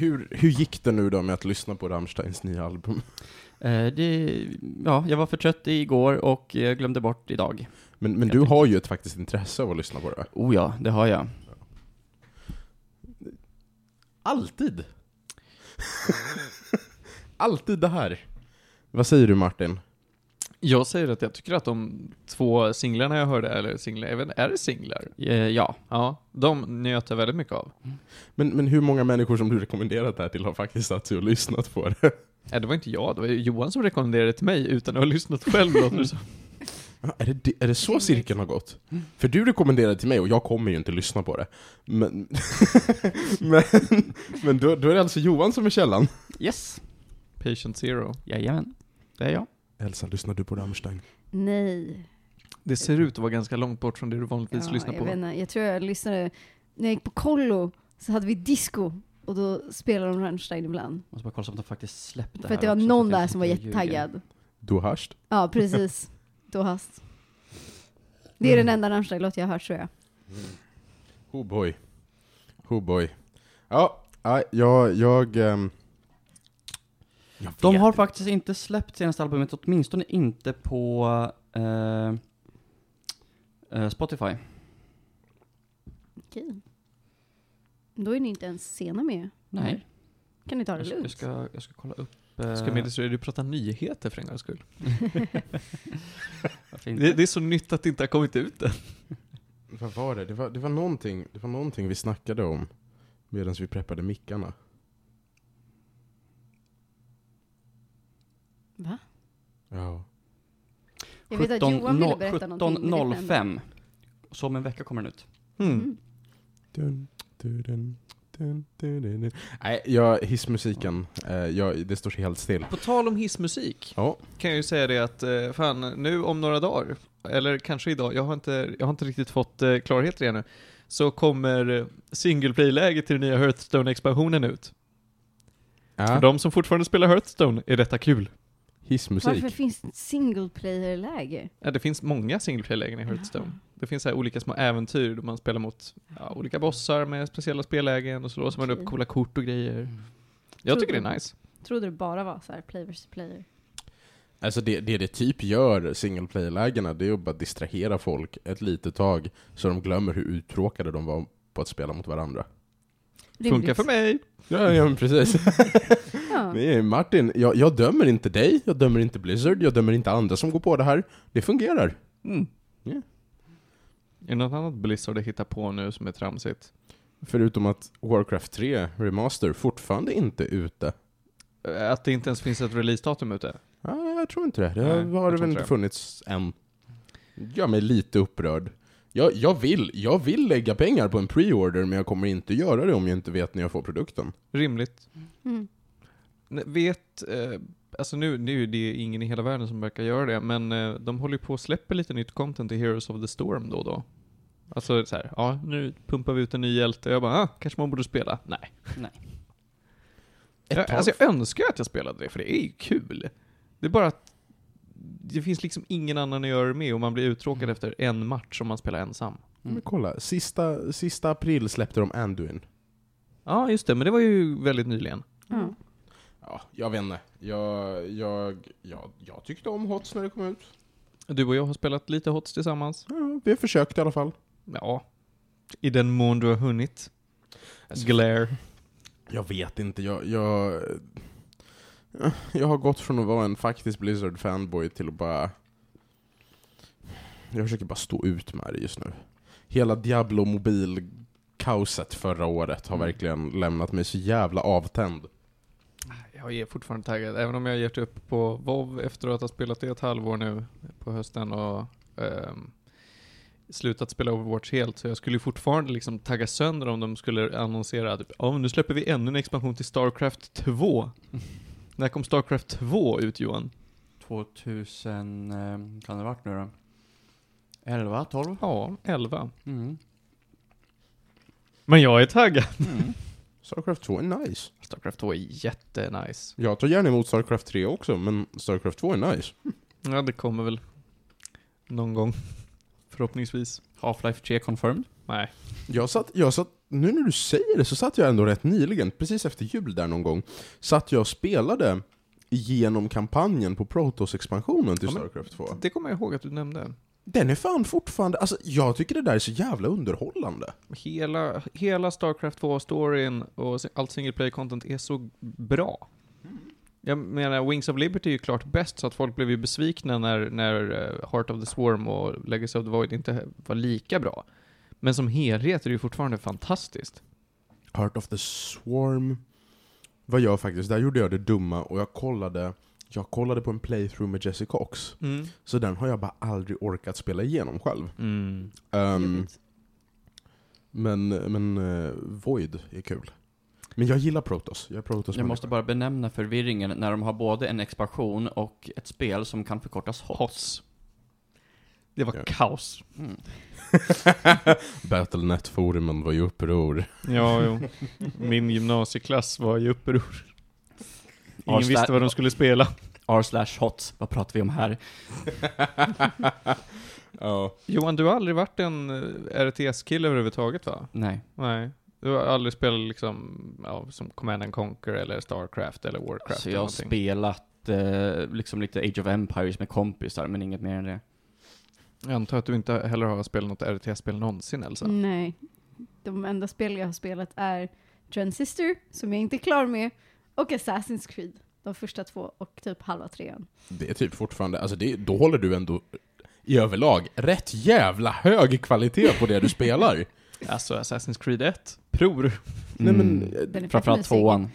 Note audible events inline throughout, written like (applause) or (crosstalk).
hur, hur gick det nu då med att lyssna på Rammsteins nya album? Eh, det, ja, jag var för trött igår och jag glömde bort idag. Men, men du tänkte- har ju ett faktiskt intresse av att lyssna på det. Oh ja, det har jag. Alltid! (laughs) Alltid det här. Vad säger du Martin? Jag säger att jag tycker att de två singlarna jag hörde, eller singlar, inte, är det singlar? Eh, ja. Ja, de njöt jag väldigt mycket av. Men, men hur många människor som du rekommenderat det här till har faktiskt satt sig och lyssnat på det? (laughs) Nej, det var inte jag, det var Johan som rekommenderade det till mig utan att ha lyssnat själv låter det som. (laughs) Ja, Är det, är det så cirkeln har gått? För du rekommenderade till mig och jag kommer ju inte lyssna på det. Men, (laughs) men, men då, då är det alltså Johan som är källan. Yes. Patient Zero. Jajamän. Det är jag. Elsa, lyssnar du på Rammstein? Nej. Det ser ut att vara ganska långt bort från det du vanligtvis Ja, lyssnar jag, på. vet inte, jag tror jag lyssnade, när jag gick på kollo så hade vi disco och då spelade de Rammstein ibland. Måste bara kolla så att de faktiskt släppte För att det var också, någon där som var jättetaggad. Du hast? Ja, precis. Då hast. Det är den enda Rammstein-låt jag har hört tror jag. Oh boy. Oh boy. Ja, ja, jag... jag, jag De har faktiskt inte släppt senaste albumet, åtminstone inte på eh, eh, Spotify. Okej. Då är ni inte ens sena med. Nej. Kan ni ta det Jag ska, jag lugnt? ska, jag ska kolla upp... Eh, Ska med dig du pratar nyheter för en gångs skull. (laughs) varför inte? Det, det är så nytt att det inte har kommit ut än. Vad var det? Det var, det var, någonting, det var någonting vi snackade om medan vi preppade mickarna. Va? Ja. Jag vet att Johan ville berätta någonting. men det hände. 17.05. Så om en vecka kommer den ut. Mm. Dun, dun, dun, dun. Nej, jag, hissmusiken, eh, jag, det står helt still. På tal om hissmusik, Ja, kan jag ju säga det att, eh, fan, nu om några dagar, eller kanske idag, jag har inte, jag har inte riktigt fått eh, klarhet i det ännu, så kommer single play-läget till den nya Hearthstone-expansionen ut. För ja. de som fortfarande spelar Hearthstone är detta kul. Hissmusik. Varför finns det single player-läge? Ja, det finns många single play-lägen i Hearthstone. Det finns så här olika små äventyr då man spelar mot ja, olika bossar med speciella spellägen och så låser man upp coola kort och grejer. Jag Tror tycker det du- är nice. Trodde det bara var så här play versus player. Alltså det, det det typ gör, single play-lägena, det är att bara distrahera folk ett litet tag så de glömmer hur uttråkade de var på att spela mot varandra. Funkar för mig. Ja, ja men precis. (laughs) Ja. Nej, Martin, jag, jag dömer inte dig, jag dömer inte Blizzard, jag dömer inte andra som går på det här. Det fungerar. Mm. Är det något annat Blizzard att hitta på nu som är tramsigt? Förutom att Warcraft 3 Remaster fortfarande inte är ute. Eh, Att det inte ens finns ett releasedatum ute? Ja, jag tror inte det. Det Nej, har det väl inte funnits än. Gör mig lite upprörd. Jag, jag, vill, jag vill lägga pengar på en pre-order, men jag kommer inte göra det om jag inte vet när jag får produkten. Rimligt. Mm. Vet, eh, alltså nu, nu är det ingen i hela världen som verkar göra det, men eh, de håller ju på att släppa lite nytt content i Heroes of the Storm då och då. Alltså så här, ja nu pumpar vi ut en ny hjälte, jag bara, ah, kanske man borde spela? Nej. Nej. Jag, alltså jag önskar att jag spelade det, för det är ju kul. Det är bara att det finns liksom ingen annan att göra det med och man blir uttråkad efter en match om man spelar ensam. Men kolla, sista, sista april släppte de Anduin. Ja, just det, men det var ju väldigt nyligen. Ja. Ja, jag vet inte. Jag, jag, jag, jag tyckte om HOTS när det kom ut. Du och jag har spelat lite HOTS tillsammans. Ja, vi har försökt i alla fall. Ja. I den mån du har hunnit. Alltså, Glare. Jag vet inte, jag, jag... Jag har gått från att vara en faktisk Blizzard-fanboy till att bara... Jag försöker bara stå ut med det just nu. Hela Diablo mobil-kaoset förra året har Mm. verkligen lämnat mig så jävla avtänd. Jag är fortfarande taggad, även om jag har gett upp på WoW efter att ha spelat det ett halvår nu på hösten och ehm, slutat spela Overwatch helt, så jag skulle ju fortfarande liksom tagga sönder om de skulle annonsera typ, ja nu släpper vi ännu en expansion till Starcraft 2. (laughs) När kom Starcraft 2 ut Johan? 2000, eh, kan det varit nu då? 11, 12? Ja, 11. Mm. Men jag är taggad. Mm. (laughs) Starcraft 2 är nice. Starcraft 2 är jättenice. Jag tar gärna emot Starcraft 3 också, men Starcraft 2 är nice. Ja, det kommer väl någon gång. (laughs) Förhoppningsvis. Half-Life 3 confirmed. Nej. Jag satt, jag satt nu när du säger det så satt jag ändå rätt nyligen, precis efter jul där någon gång, satt jag och spelade igenom kampanjen på Protoss-expansionen till Ja, Starcraft 2. Det kommer jag ihåg att du nämnde. Den är fan fortfarande, alltså jag tycker det där är så jävla underhållande. Hela, hela Starcraft 2-storyn och allt single play content är så bra. Jag menar, Wings of Liberty är ju klart bäst, så att folk blev ju besvikna när, när eh, Heart of the Swarm och Legacy of the Void inte var lika bra. Men som helhet är det ju fortfarande fantastiskt. Heart of the Swarm var jag faktiskt, där gjorde jag det dumma och jag kollade jag kollade på en playthrough med Jesse Cox, Mm. så den har jag bara aldrig orkat spela igenom själv. Mm. Jobbigt. men men eh, Void är kul. Men jag gillar Protoss, jag Protoss Jag måste bara benämna förvirringen när de har både en expansion och ett spel som kan förkortas HOTS. Det var Ja. kaos. Mm. (laughs) Battlenet-forumen var ju uppror. Ja, jo. Min gymnasieklass var i uppror. Ingen visste vad de skulle spela. R slash HOTS, vad pratar vi om här? (laughs) ja. Johan, du har aldrig varit en eh, RTS-kille överhuvudtaget va? Nej. Nej. Du har aldrig spelat liksom, ja, som Command and Conquer eller Starcraft eller Warcraft Alltså eller jag har någonting. spelat eh, liksom lite Age of Empires med kompisar, men inget mer än det. Jag antar att du inte heller har spelat något RTS-spel någonsin Elsa? Nej. De enda spel jag har spelat är Transistor, som jag inte är klar med, och Assassin's Creed. De första två och typ halva trean. Det är typ fortfarande, alltså det, då håller du ändå i överlag rätt jävla hög kvalitet på det du (laughs) spelar. Alltså Assassin's Creed 1, pror. Nej men, Mm. Framförallt tvåan.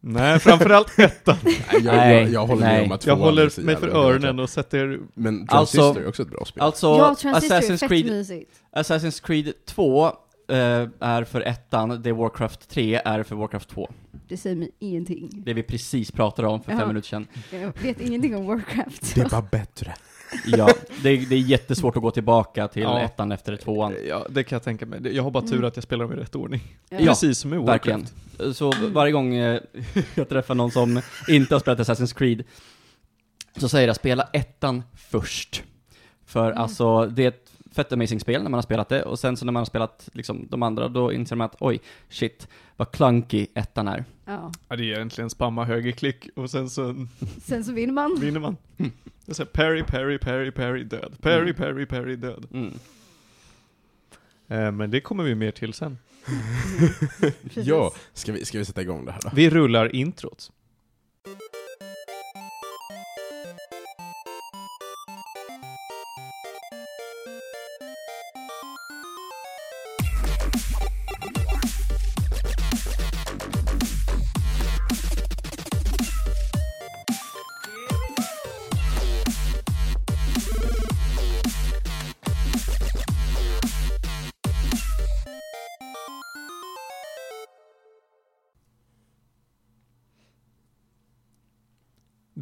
Nej, framförallt ettan. nej, (laughs) jag, Nej, jag, jag håller nej. med om att Jag tvåan är så håller mig för öronen och sätter... Men Alltså- Transistor är också ett bra spel. Alltså, ja, Transistor Assassin's Creed. Assassin's Creed 2 eh, är för ettan, det Warcraft 3 är för Warcraft 2. Det säger mig ingenting. Det vi precis pratade om för Ja. fem minuter sedan. Jag vet ingenting om Warcraft. det är bara bättre. Ja, det, är- det är jättesvårt att gå tillbaka till Ja. ettan efter tvåan. Ja, det kan jag tänka mig. Jag har bara tur Mm. att jag spelar dem i rätt ordning. Ja. Precis som i Warcraft. Verkligen. Så varje gång eh, (laughs) jag träffar någon som inte har spelat Assassin's Creed, så säger jag spela ettan först. För Mm. alltså, det är ett fett amazing spel när man har spelat det, och sen så när man har spelat liksom, de andra, då inser man att oj, shit, vad clunky ettan är. Ja. Ja, det är egentligen spamma högerklick och sen så (laughs) Sen så vinner man. vinner man. Mm. Det är så här, parry, parry, parry, parry, död. Parry, Mm. parry, parry, död. Mm. Eh, men det kommer vi mer till sen. (laughs) Ja, ska vi, ska vi sätta igång det här då? Vi rullar introt.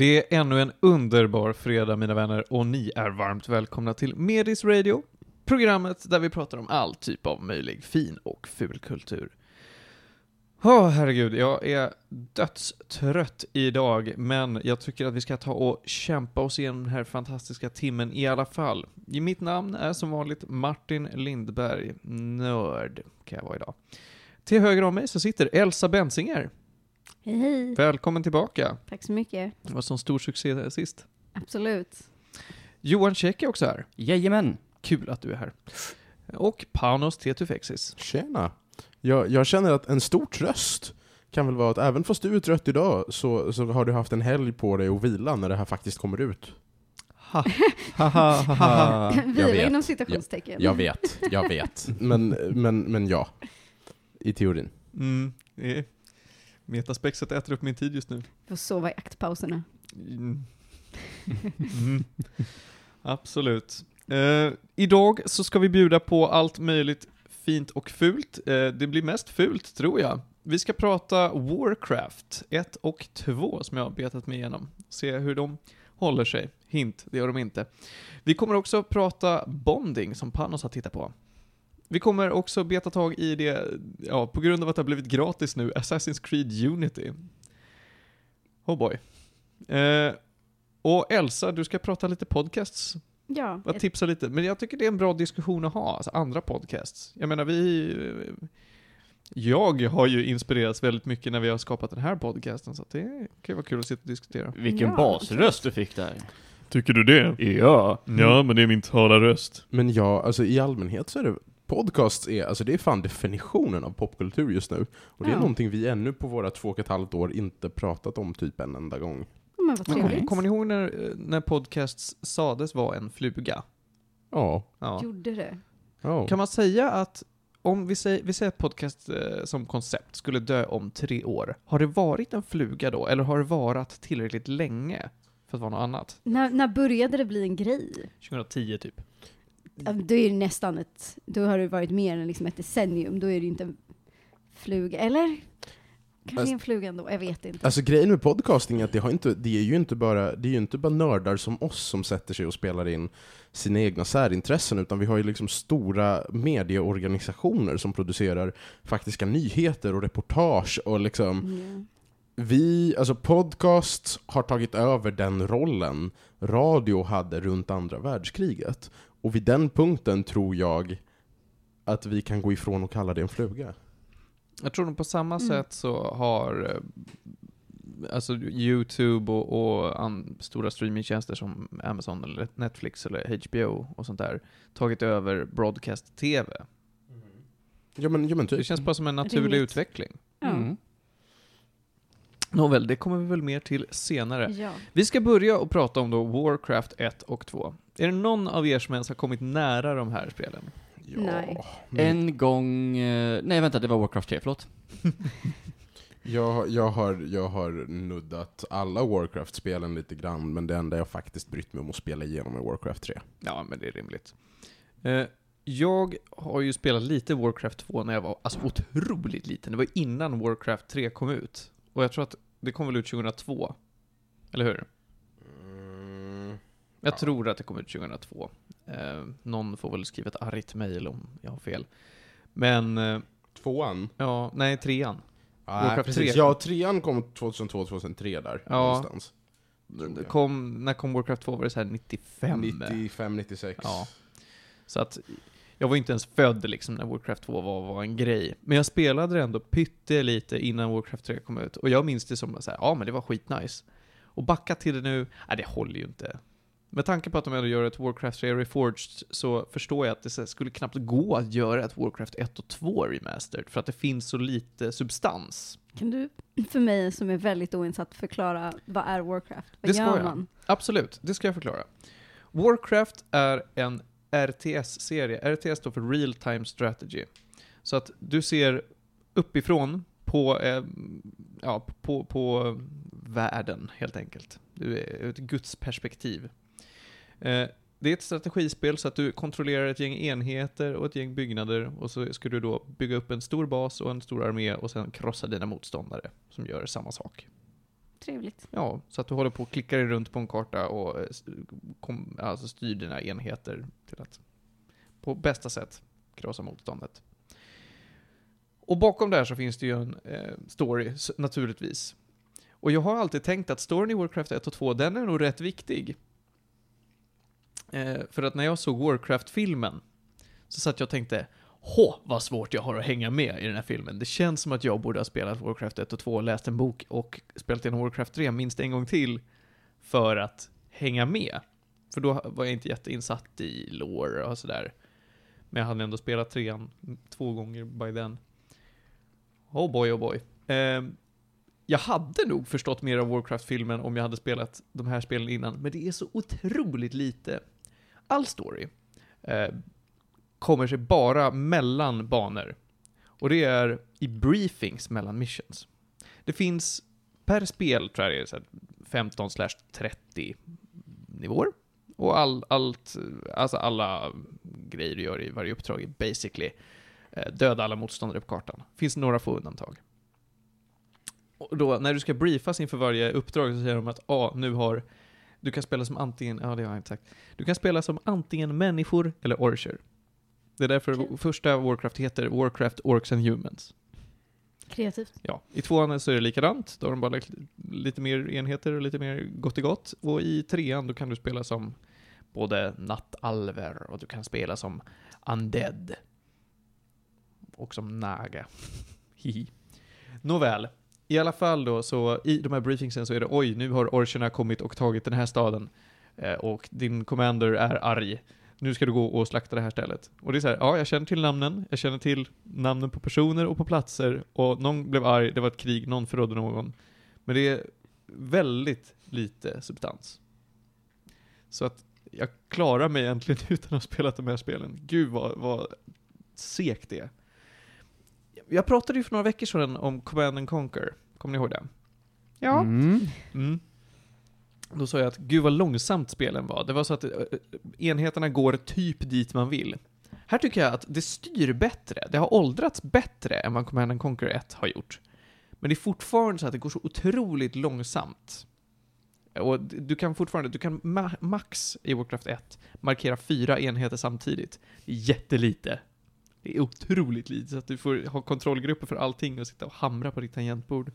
Det är ännu en underbar fredag mina vänner och ni är varmt välkomna till Medis Radio, programmet där vi pratar om all typ av möjlig fin och ful kultur. Åh herregud, jag är dödstrött idag, men jag tycker att vi ska ta och kämpa oss igenom den här fantastiska timmen i alla fall. Mitt namn är som vanligt Martin Lindberg, nörd kan jag vara idag. Till höger om mig så sitter Elsa Bensinger. Hej hej. Välkommen tillbaka. Tack så mycket. Det var sån stor succé sist. Absolut. Johan Käck är också här. Jajamän. Kul att du är här. Och Panos Tetufexis. Tjena! Jag, jag känner att en stor tröst kan väl vara att även fast du är trött idag så, så har du haft en helg på dig att vila när det här faktiskt kommer ut. Ha. (laughs) ha, ha, ha. Vila inom citationstecken. Jag vet, jag vet. (laughs) Men, men, men ja. I teorin. Mm, Metaspexet äter upp min tid just nu. Får sova i aktpauserna. Mm. Mm. (laughs) Absolut. Eh, idag så ska vi bjuda på allt möjligt fint och fult. Eh, det blir mest fult, tror jag. Vi ska prata Warcraft 1 och 2 som jag har betat mig igenom. Se hur de håller sig. Hint, det gör de inte. Vi kommer också prata bonding som Panos har tittat på. Vi kommer också beta tag i det, ja, på grund av att det har blivit gratis nu, Assassin's Creed Unity. Oh boy. Eh, och Elsa, du ska prata lite podcasts. Ja, Jag tipsar lite. Men jag tycker det är en bra diskussion att ha, alltså andra podcasts. Jag menar, vi... Jag har ju inspirerats väldigt mycket när vi har skapat den här podcasten, så att det kan ju vara kul att sitta och diskutera. Vilken Ja. basröst du fick där. Tycker du det? Ja. Ja, men det är min talarröst. Men ja, alltså i allmänhet så är det Podcasts är, alltså det är fan definitionen av popkultur just nu. Och det är Ja. någonting vi ännu på våra två och ett halvt år inte pratat om typ en enda gång. Men vad trevligt. Kommer ni ihåg när, när podcasts sades vara en fluga? Ja. Ja. Gjorde det? ja. Kan man säga att om vi säger, vi säger att podcast eh, som koncept skulle dö om tre år, har det varit en fluga då, eller har det varit tillräckligt länge för att vara något annat? När, när började det bli en grej? 2010 typ. Då är det nästan ett, då har det varit mer än liksom ett decennium, då är det inte en fluga, eller? Kanske Alltså- en fluga ändå, jag vet inte. Alltså grejen med podcasting är att det, har inte, det är ju inte bara, det är ju inte bara nördar som oss som sätter sig och spelar in sina egna särintressen, utan vi har ju liksom stora medieorganisationer som producerar faktiska nyheter och reportage och liksom Ja. vi, alltså podcast har tagit över den rollen radio hade runt andra världskriget. Och vid den punkten tror jag att vi kan gå ifrån och kalla det en fluga. Jag tror nog på samma Mm. sätt så har eh, alltså YouTube och, och an, stora streamingtjänster som Amazon eller Netflix eller HBO och sånt där tagit över broadcast-TV. Ja men, ja, men typ. Det känns bara som en naturlig Rimligt. utveckling. Ja. Mm. Nåväl, det kommer vi väl mer till senare. ja. Vi ska börja och prata om då Warcraft 1 och 2. Är det någon av er som ens har kommit nära de här spelen? Ja. Nej. En gång... eh, Nej vänta, det var Warcraft 3, förlåt. (laughs) Jag, jag, har, jag har nuddat alla Warcraft-spelen lite grann, men det enda jag faktiskt brytt mig om att spela igenom är Warcraft 3. Ja, men det är rimligt. Eh, jag har ju spelat lite Warcraft 2 när jag var alltså, otroligt liten. Det var innan Warcraft 3 kom ut. Och jag tror att det kom väl ut 2002? Eller hur? Mm. Jag Ja. tror att det kom ut 2002. Eh, någon får väl skriva ett argt mail om jag har fel. Men, eh, Tvåan? ja, nej, trean. Ah, precis. 3. Ja, trean kom 2002-2003 där, Ja. någonstans. Kom, när kom Warcraft 2? Var det så här 95? 95, 96. Ja. Så att jag var inte ens född liksom när Warcraft 2 var, var en grej. Men jag spelade det ändå pyttelite innan Warcraft 3 kom ut. Och jag minns det som så här, ja men det var skitnice. Och backa till det nu, nej det håller ju inte. Med tanke på att de ändå gör ett Warcraft 3 Reforged så förstår jag att det skulle knappt gå att göra ett Warcraft 1 och 2 remastered. För att det finns så lite substans. Kan du för mig som är väldigt oinsatt förklara vad är Warcraft? Vad Det ska jag. man? Absolut, det ska jag förklara. Warcraft är en RTS-serie. RTS står för Real Time Strategy. Så att du ser uppifrån på, eh, ja, på, på världen, helt enkelt. Du är ett gudsperspektiv. Eh, det är ett strategispel så att du kontrollerar ett gäng enheter och ett gäng byggnader och så ska du då bygga upp en stor bas och en stor armé och sen krossa dina motståndare som gör samma sak. Trevligt. Ja, så att du håller på och klickar dig runt på en karta och eh, kom, alltså styr dina enheter till att på bästa sätt krossa motståndet. Och bakom det här så finns det ju en eh, story, naturligtvis. Och jag har alltid tänkt att storyn i Warcraft 1 och 2, den är nog rätt viktig. Eh, för att när jag såg Warcraft-filmen så satt jag och tänkte Hå, vad svårt jag har att hänga med i den här filmen. Det känns som att jag borde ha spelat Warcraft 1 och 2, läst en bok och spelat igenom Warcraft 3 minst en gång till för att hänga med. För då var jag inte jätteinsatt i lore och sådär. Men jag hade ändå spelat trean två gånger by then. Oh boy, oh boy. Eh, jag hade nog förstått mer av Warcraft-filmen om jag hade spelat de här spelen innan, men det är så otroligt lite. All story eh, kommer sig bara mellan banor. Och det är i briefings mellan missions. Det finns per spel, tror jag det är, 15 30 nivåer. Och all, allt, alltså alla grejer du gör i varje uppdrag är basically eh, döda alla motståndare på kartan. Finns några få undantag. Och då, när du ska briefas inför varje uppdrag så säger de att ah, nu har du kan spela som antingen, ja det har jag inte sagt. Du kan spela som antingen människor eller orcher. Det är därför Okej. första Warcraft heter Warcraft Orcs and Humans. Kreativt. Ja, i tvåan så är det likadant. Då har de bara lagt lite mer enheter och lite mer gott i gott. Och i trean då kan du spela som både nattalver och du kan spela som undead. Och som naga. (laughs) Hihi. Nåväl. I alla fall då, så i de här briefingsen så är det oj, nu har orcherna kommit och tagit den här staden. Eh, och din commander är arg. Nu ska du gå och slakta det här stället. Och det är så här, ja, jag känner till namnen, jag känner till namnen på personer och på platser. Och någon blev arg, det var ett krig, någon förrådde någon. Men det är väldigt lite substans. Så att jag klarar mig egentligen (laughs) utan att ha spelat de här spelen. Gud vad, vad segt det är. Jag pratade ju för några veckor sedan om Command and Conquer. Kommer ni ihåg det? Mm. Mm. Då sa jag att gud vad långsamt spelen var. Det var så att eh, eh, enheterna går typ dit man vill. Här tycker jag att det styr bättre. Det har åldrats bättre än vad Command Conquer 1 har gjort. Men det är fortfarande så att det går så otroligt långsamt. Och du kan fortfarande, du kan ma- max i Warcraft 1 markera fyra enheter samtidigt. Det är jättelite. Det är otroligt lite, så att du får ha kontrollgrupper för allting och sitta och hamra på ditt tangentbord.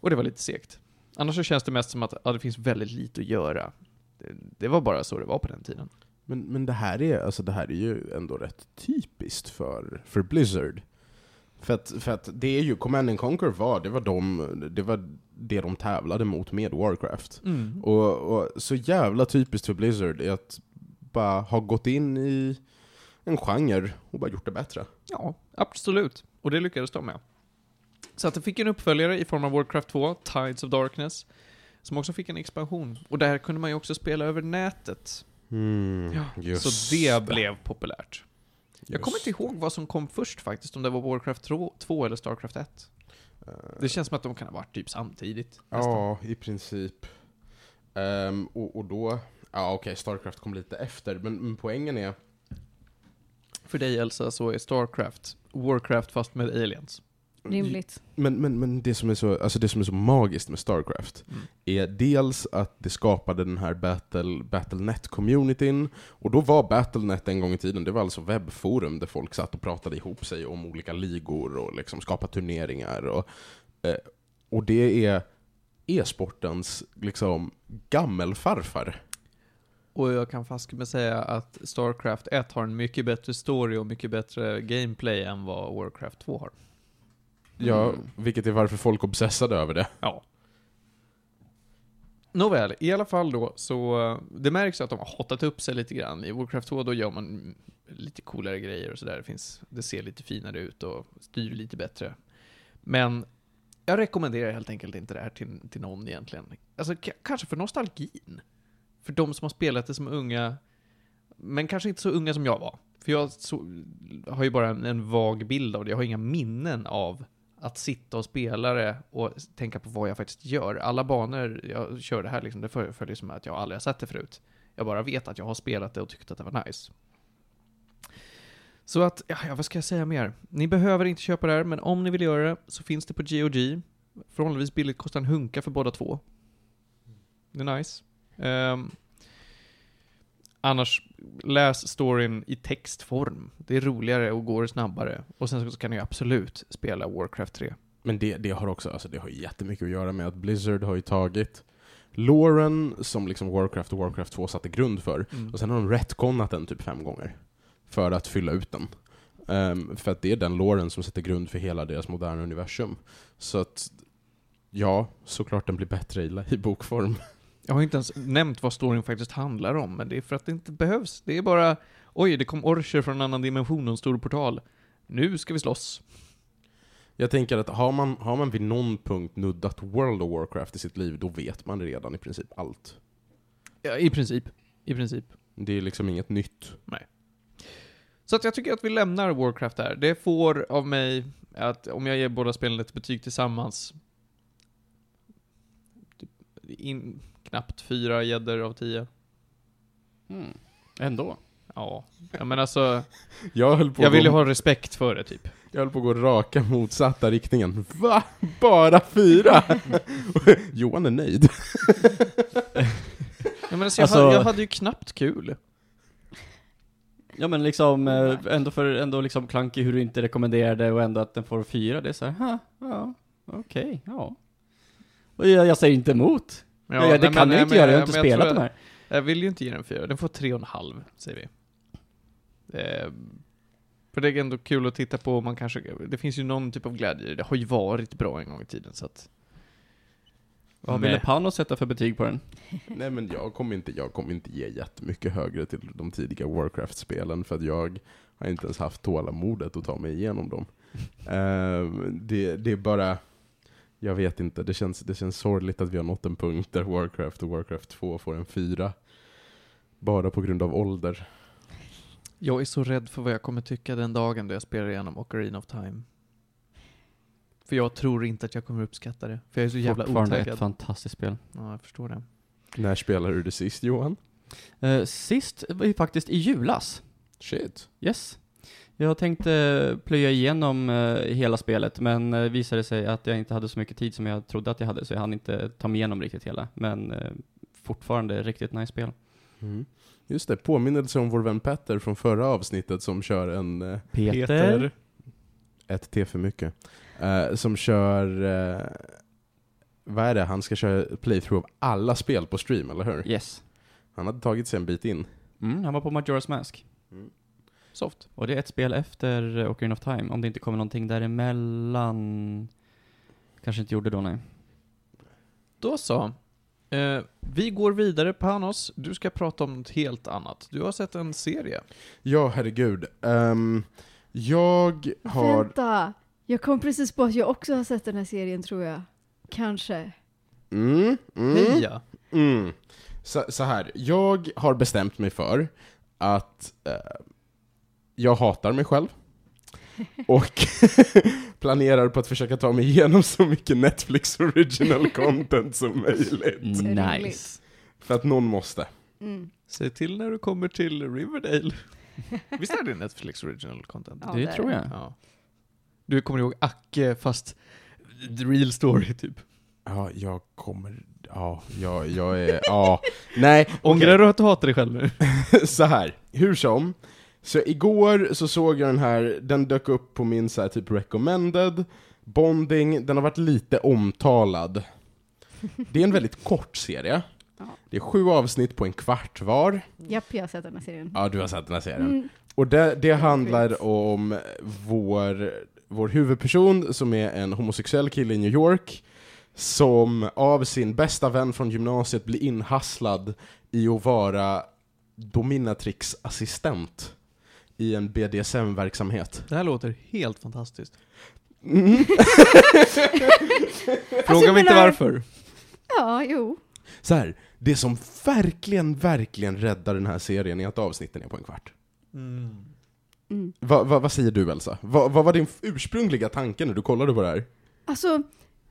Och det var lite segt. Annars så känns det mest som att ja, det finns väldigt lite att göra. Det, det var bara så det var på den tiden. Men, men det, här är, alltså det här är ju ändå rätt typiskt för, för Blizzard. För att, för att det är ju, Command and Conquer var, det var, de, det var det de tävlade mot med Warcraft. Och, och så jävla typiskt för Blizzard är att bara ha gått in i en genre och bara gjort det bättre. Ja, absolut. Och det lyckades de med. Så att det fick en uppföljare i form av Warcraft 2, Tides of Darkness, som också fick en expansion. Och där kunde man ju också spela över nätet. Mm, Ja, så det blev populärt. Jag Just. kommer inte ihåg vad som kom först faktiskt, om det var Warcraft 2 eller Starcraft 1. Eh, Det känns som att de kan ha varit typ samtidigt. nästan. Ja, i princip. Ehm, och, och då, ja okej, Starcraft kom lite efter, men, men poängen är, För dig Elsa så är Starcraft Warcraft fast med aliens. Rimligt. Men, men, men det, som är så, alltså det som är så magiskt med Starcraft Mm. är dels att det skapade den här Battle, Battlenet-communityn, och då var Battlenet en gång i tiden, det var alltså webbforum där folk satt och pratade ihop sig om olika ligor och liksom skapade turneringar. Och, eh, och det är e-sportens liksom gammelfarfar. Och jag kan fast med säga att Starcraft 1 har en mycket bättre story och mycket bättre gameplay än vad Warcraft 2 har. Ja, Mm. vilket är varför folk obsessade över det. Ja. Nåväl, i alla fall då, så det märks att de har hottat upp sig lite grann. I Warcraft 2 då gör man lite coolare grejer och sådär. Det, finns- det ser lite finare ut och styr lite bättre. Men jag rekommenderar helt enkelt inte det här till, till någon egentligen. Alltså kanske för nostalgin. För de som har spelat det som unga, men kanske inte så unga som jag var. För jag så, har ju bara en, en vag bild av det. Jag har inga minnen av att sitta och spela det och tänka på vad jag faktiskt gör. Alla banor jag kör det här liksom, det följer som att jag aldrig har sett det förut. Jag bara vet att jag har spelat det och tyckt att det var nice. Så att, ja, vad ska jag säga mer? Ni behöver inte köpa det här, men om ni vill göra det så finns det på GOG. Förhållandevis billigt, kostar en hunka för båda två. Det är nice. Um, annars, läs storyn i textform. Det är roligare och går snabbare. Och sen så kan ni absolut spela Warcraft 3. Men det, det har också, alltså det har jättemycket att göra med att Blizzard har ju tagit Loren som liksom Warcraft och Warcraft 2 satte grund för, Mm. och sen har de retconat den typ fem gånger. För att fylla ut den. Ehm, för att det är den Loren som sätter grund för hela deras moderna universum. Så att, ja, såklart den blir bättre i, i bokform. (laughs) Jag har inte ens nämnt vad storyn faktiskt handlar om, men det är för att det inte behövs. Det är bara, oj, det kom orcher från en annan dimension och en stor portal. Nu ska vi slåss. Jag tänker att har man, har man vid någon punkt nuddat World of Warcraft i sitt liv, då vet man redan i princip allt. Ja, i princip. I princip. Det är liksom inget nytt. Så att jag tycker att vi lämnar Warcraft där. Det får av mig att om jag ger båda spelen ett betyg tillsammans, typ in, knappt fyra gäddor av tio. Mm. Ändå. Ja, ja men alltså, Jag höll på jag att gå- vill ju ha respekt för det typ. Jag höll på att gå raka motsatta riktningen. Va? Bara fyra? (laughs) Johan är nöjd. Ja, men alltså, jag, Alltså- hade, jag hade ju knappt kul. Ja men liksom, eh, ändå för, ändå liksom klankig hur du inte rekommenderar det och ändå att den får fyra, det är såhär, ha, ja, okej, ja. Och jag, jag säger inte emot. Ja, Ja, det nej, kan men- du nej, inte men- göra, jag har inte men spelat tror de här. Jag vill ju inte ge den fyra, den får tre och en halv, säger vi. Eh, För det är ändå kul att titta på, man kanske, det finns ju någon typ av glädje det. Har ju varit bra en gång i tiden så att... Vad ville Panos sätta för betyg på den? (laughs) Nej men jag kommer inte, jag kommer inte ge jättemycket högre till de tidiga Warcraft-spelen för att jag har inte ens haft tålamodet att ta mig igenom dem. (laughs) Ehm, det, det är bara, jag vet inte, det känns, det känns sorgligt att vi har nått en punkt där Warcraft och Warcraft 2 får en fyra. Bara på grund av ålder. Jag är så rädd för vad jag kommer tycka den dagen då jag spelar igenom Ocarina of Time. För jag tror inte att jag kommer uppskatta det. För jag är så jävla Fortfarande otaggad. ett fantastiskt spel. Ja, jag förstår det. När spelade du det sist Johan? Eh, sist var ju faktiskt i julas. Shit. Yes. Jag tänkte plöja igenom eh, hela spelet, men uh, visade sig att jag inte hade så mycket tid som jag trodde att jag hade, så jag hann inte ta mig igenom riktigt hela. Men eh, fortfarande riktigt nice spel. Mm. Just det, påminnelse om vår vän Petter från förra avsnittet som kör en eh, Peter. ett T för mycket. Eh, som kör, eh, vad är det, han ska köra playthrough av alla spel på stream, eller hur? Yes. Han hade tagit sig en bit in. Mm, han var på Majora's Mask. Soft. Och det är ett spel efter Ocarina of Time, om det inte kommer någonting däremellan. Kanske inte gjorde då, nej. Då så. Eh, vi går vidare, Panos. Du ska prata om något helt annat. Du har sett en serie. Ja, herregud. Ehm, jag har... Vänta! Jag kom precis på att jag också har sett den här serien tror jag. Kanske. Mm, mm, Heja! mm. Så, så här, jag har bestämt mig för att eh, jag hatar mig själv. Och (laughs) planerar på att försöka ta mig igenom så mycket Netflix original content som möjligt. Nice. För att någon måste. Mm. Säg till när du kommer till Riverdale. (laughs) Visst är det Netflix original content? Ja, det är tror jag. Ja. Du kommer ihåg Acke fast the real story typ. Ja, jag kommer... Ja, jag, jag är... Ja. Nej, (laughs) Ångrar du att du hatar dig själv nu? så här, hur som. Så igår så såg jag den här, den dök upp på min så här, typ recommended, Bonding, den har varit lite omtalad. (laughs) Det är en väldigt kort serie. Ja. Det är sju avsnitt på en kvart var. Japp, jag har sett den här serien. Ja, du har sett den här serien. Mm. Och det, det handlar om vår, vår huvudperson som är en homosexuell kille i New York som av sin bästa vän från gymnasiet blir inhasslad i att vara dominatrix assistent i en BDSM-verksamhet. Det här låter helt fantastiskt. Mm. (laughs) Fråga mig inte menar- varför. Ja, jo. Så här, det som verkligen, verkligen räddar den här serien är att avsnitten är på en kvart. Mm. Va, va, vad säger du Elsa? Va, vad var din ursprungliga tanke när du kollade på det här? Alltså,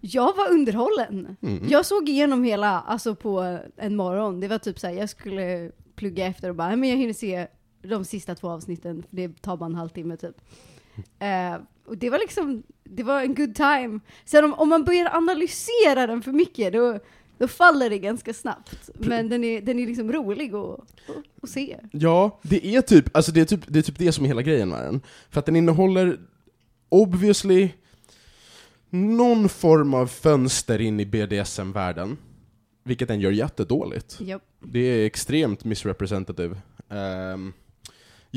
jag var underhållen. Mm. Jag såg igenom hela, alltså på en morgon. Det var typ såhär, jag skulle plugga efter och bara, "Nej, men jag hinner se de sista två avsnitten, för det tar bara en halvtimme typ. Eh, och det var liksom, det var en good time. Sen om, om man börjar analysera den för mycket, då, då faller det ganska snabbt. Men den är, den är liksom rolig att, se. Ja, det är typ, alltså det är typ, det är typ det som är hela grejen med den. För att den innehåller, obviously, någon form av fönster in i BDSM-världen. Vilket den gör jättedåligt. Japp. Det är extremt misrepresentative. Ehm,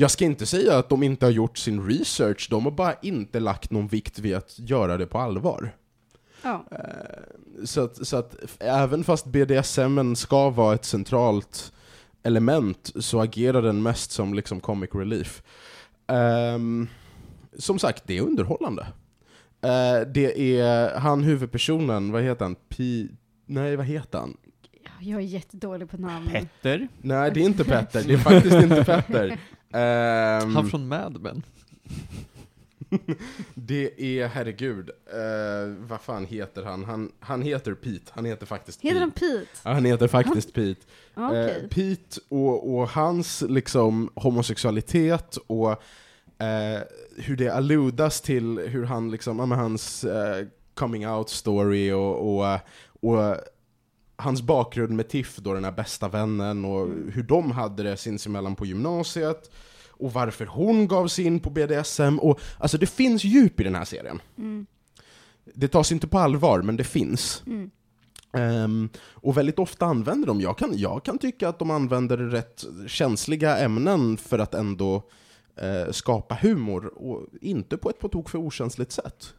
jag ska inte säga att de inte har gjort sin research, de har bara inte lagt någon vikt vid att göra det på allvar. Ja. Eh, Så att, så att även fast BDSM ska vara ett centralt element så agerar den mest som liksom comic relief. Ehm, som sagt, det är underhållande. Eh, det är han huvudpersonen, vad heter han? Pi... Nej, vad heter han? Jag är jättedålig på namn. Petter. Nej, det är inte Petter. Det är (laughs) faktiskt inte Petter. Ehm, Han från Mad Men. (laughs) det är, herregud, eh, vad fan heter han? han? Han heter Pete. Han heter faktiskt Heter Pete. han Pete? Ja, han heter faktiskt Pete. Ja, Okej. Eh, Pete och, och hans liksom homosexualitet och eh, hur det alludas till hur han liksom, ja, men hans eh, coming out story och, och, och hans bakgrund med Tiff, då den här bästa vännen, och hur de hade det sinsemellan på gymnasiet, och varför hon gav sig in på BDSM, och alltså det finns djup i den här serien. Mm. Det tas inte på allvar, men det finns. Mm. Ehm, och väldigt ofta använder de, jag kan, jag kan tycka att de använder rätt känsliga ämnen för att ändå eh, skapa humor, och inte på ett på tok för okänsligt sätt.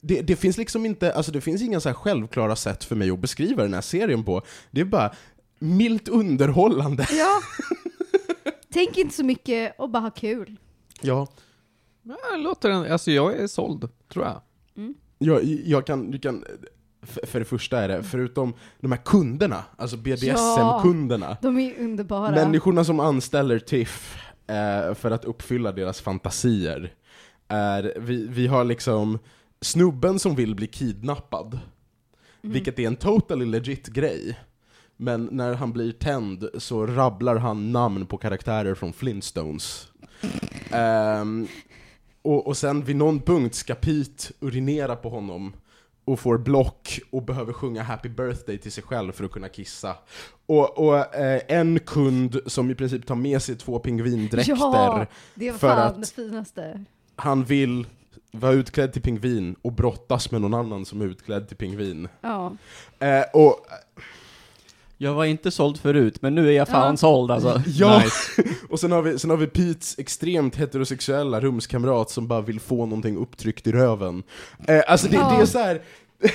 Det, det finns liksom inte, alltså det finns inga så här självklara sätt för mig att beskriva den här serien på. Det är bara milt underhållande. Ja. (laughs) Tänk inte så mycket och bara ha kul. Ja, Ja, låter den, alltså jag är såld, tror jag. jag, jag kan, du kan, för, för det första är det, förutom de här kunderna, alltså BDSM-kunderna, De är underbara. Människorna som anställer TIFF eh, för att uppfylla deras fantasier är, vi, vi har liksom snubben som vill bli kidnappad, vilket är en totally legit grej. Men när han blir tänd så rabblar han namn på karaktärer från Flintstones. (laughs) Ehm, och, och sen vid någon punkt ska Pete urinera på honom och får block och behöver sjunga Happy birthday till sig själv för att kunna kissa. Och, och eh, en kund som i princip tar med sig två pingvindräkter, Ja, det var för fan att- det finaste. han vill vara utklädd till pingvin och brottas med någon annan som är utklädd till pingvin. Ja. Eh, och Jag var inte såld förut, men nu är jag fan Ja. såld alltså. (laughs) Ja, Nice. (laughs) och sen har, vi, sen har vi Petes extremt heterosexuella rumskamrat som bara vill få någonting upptryckt i röven. Eh, alltså det, Ja. det är så här. (laughs)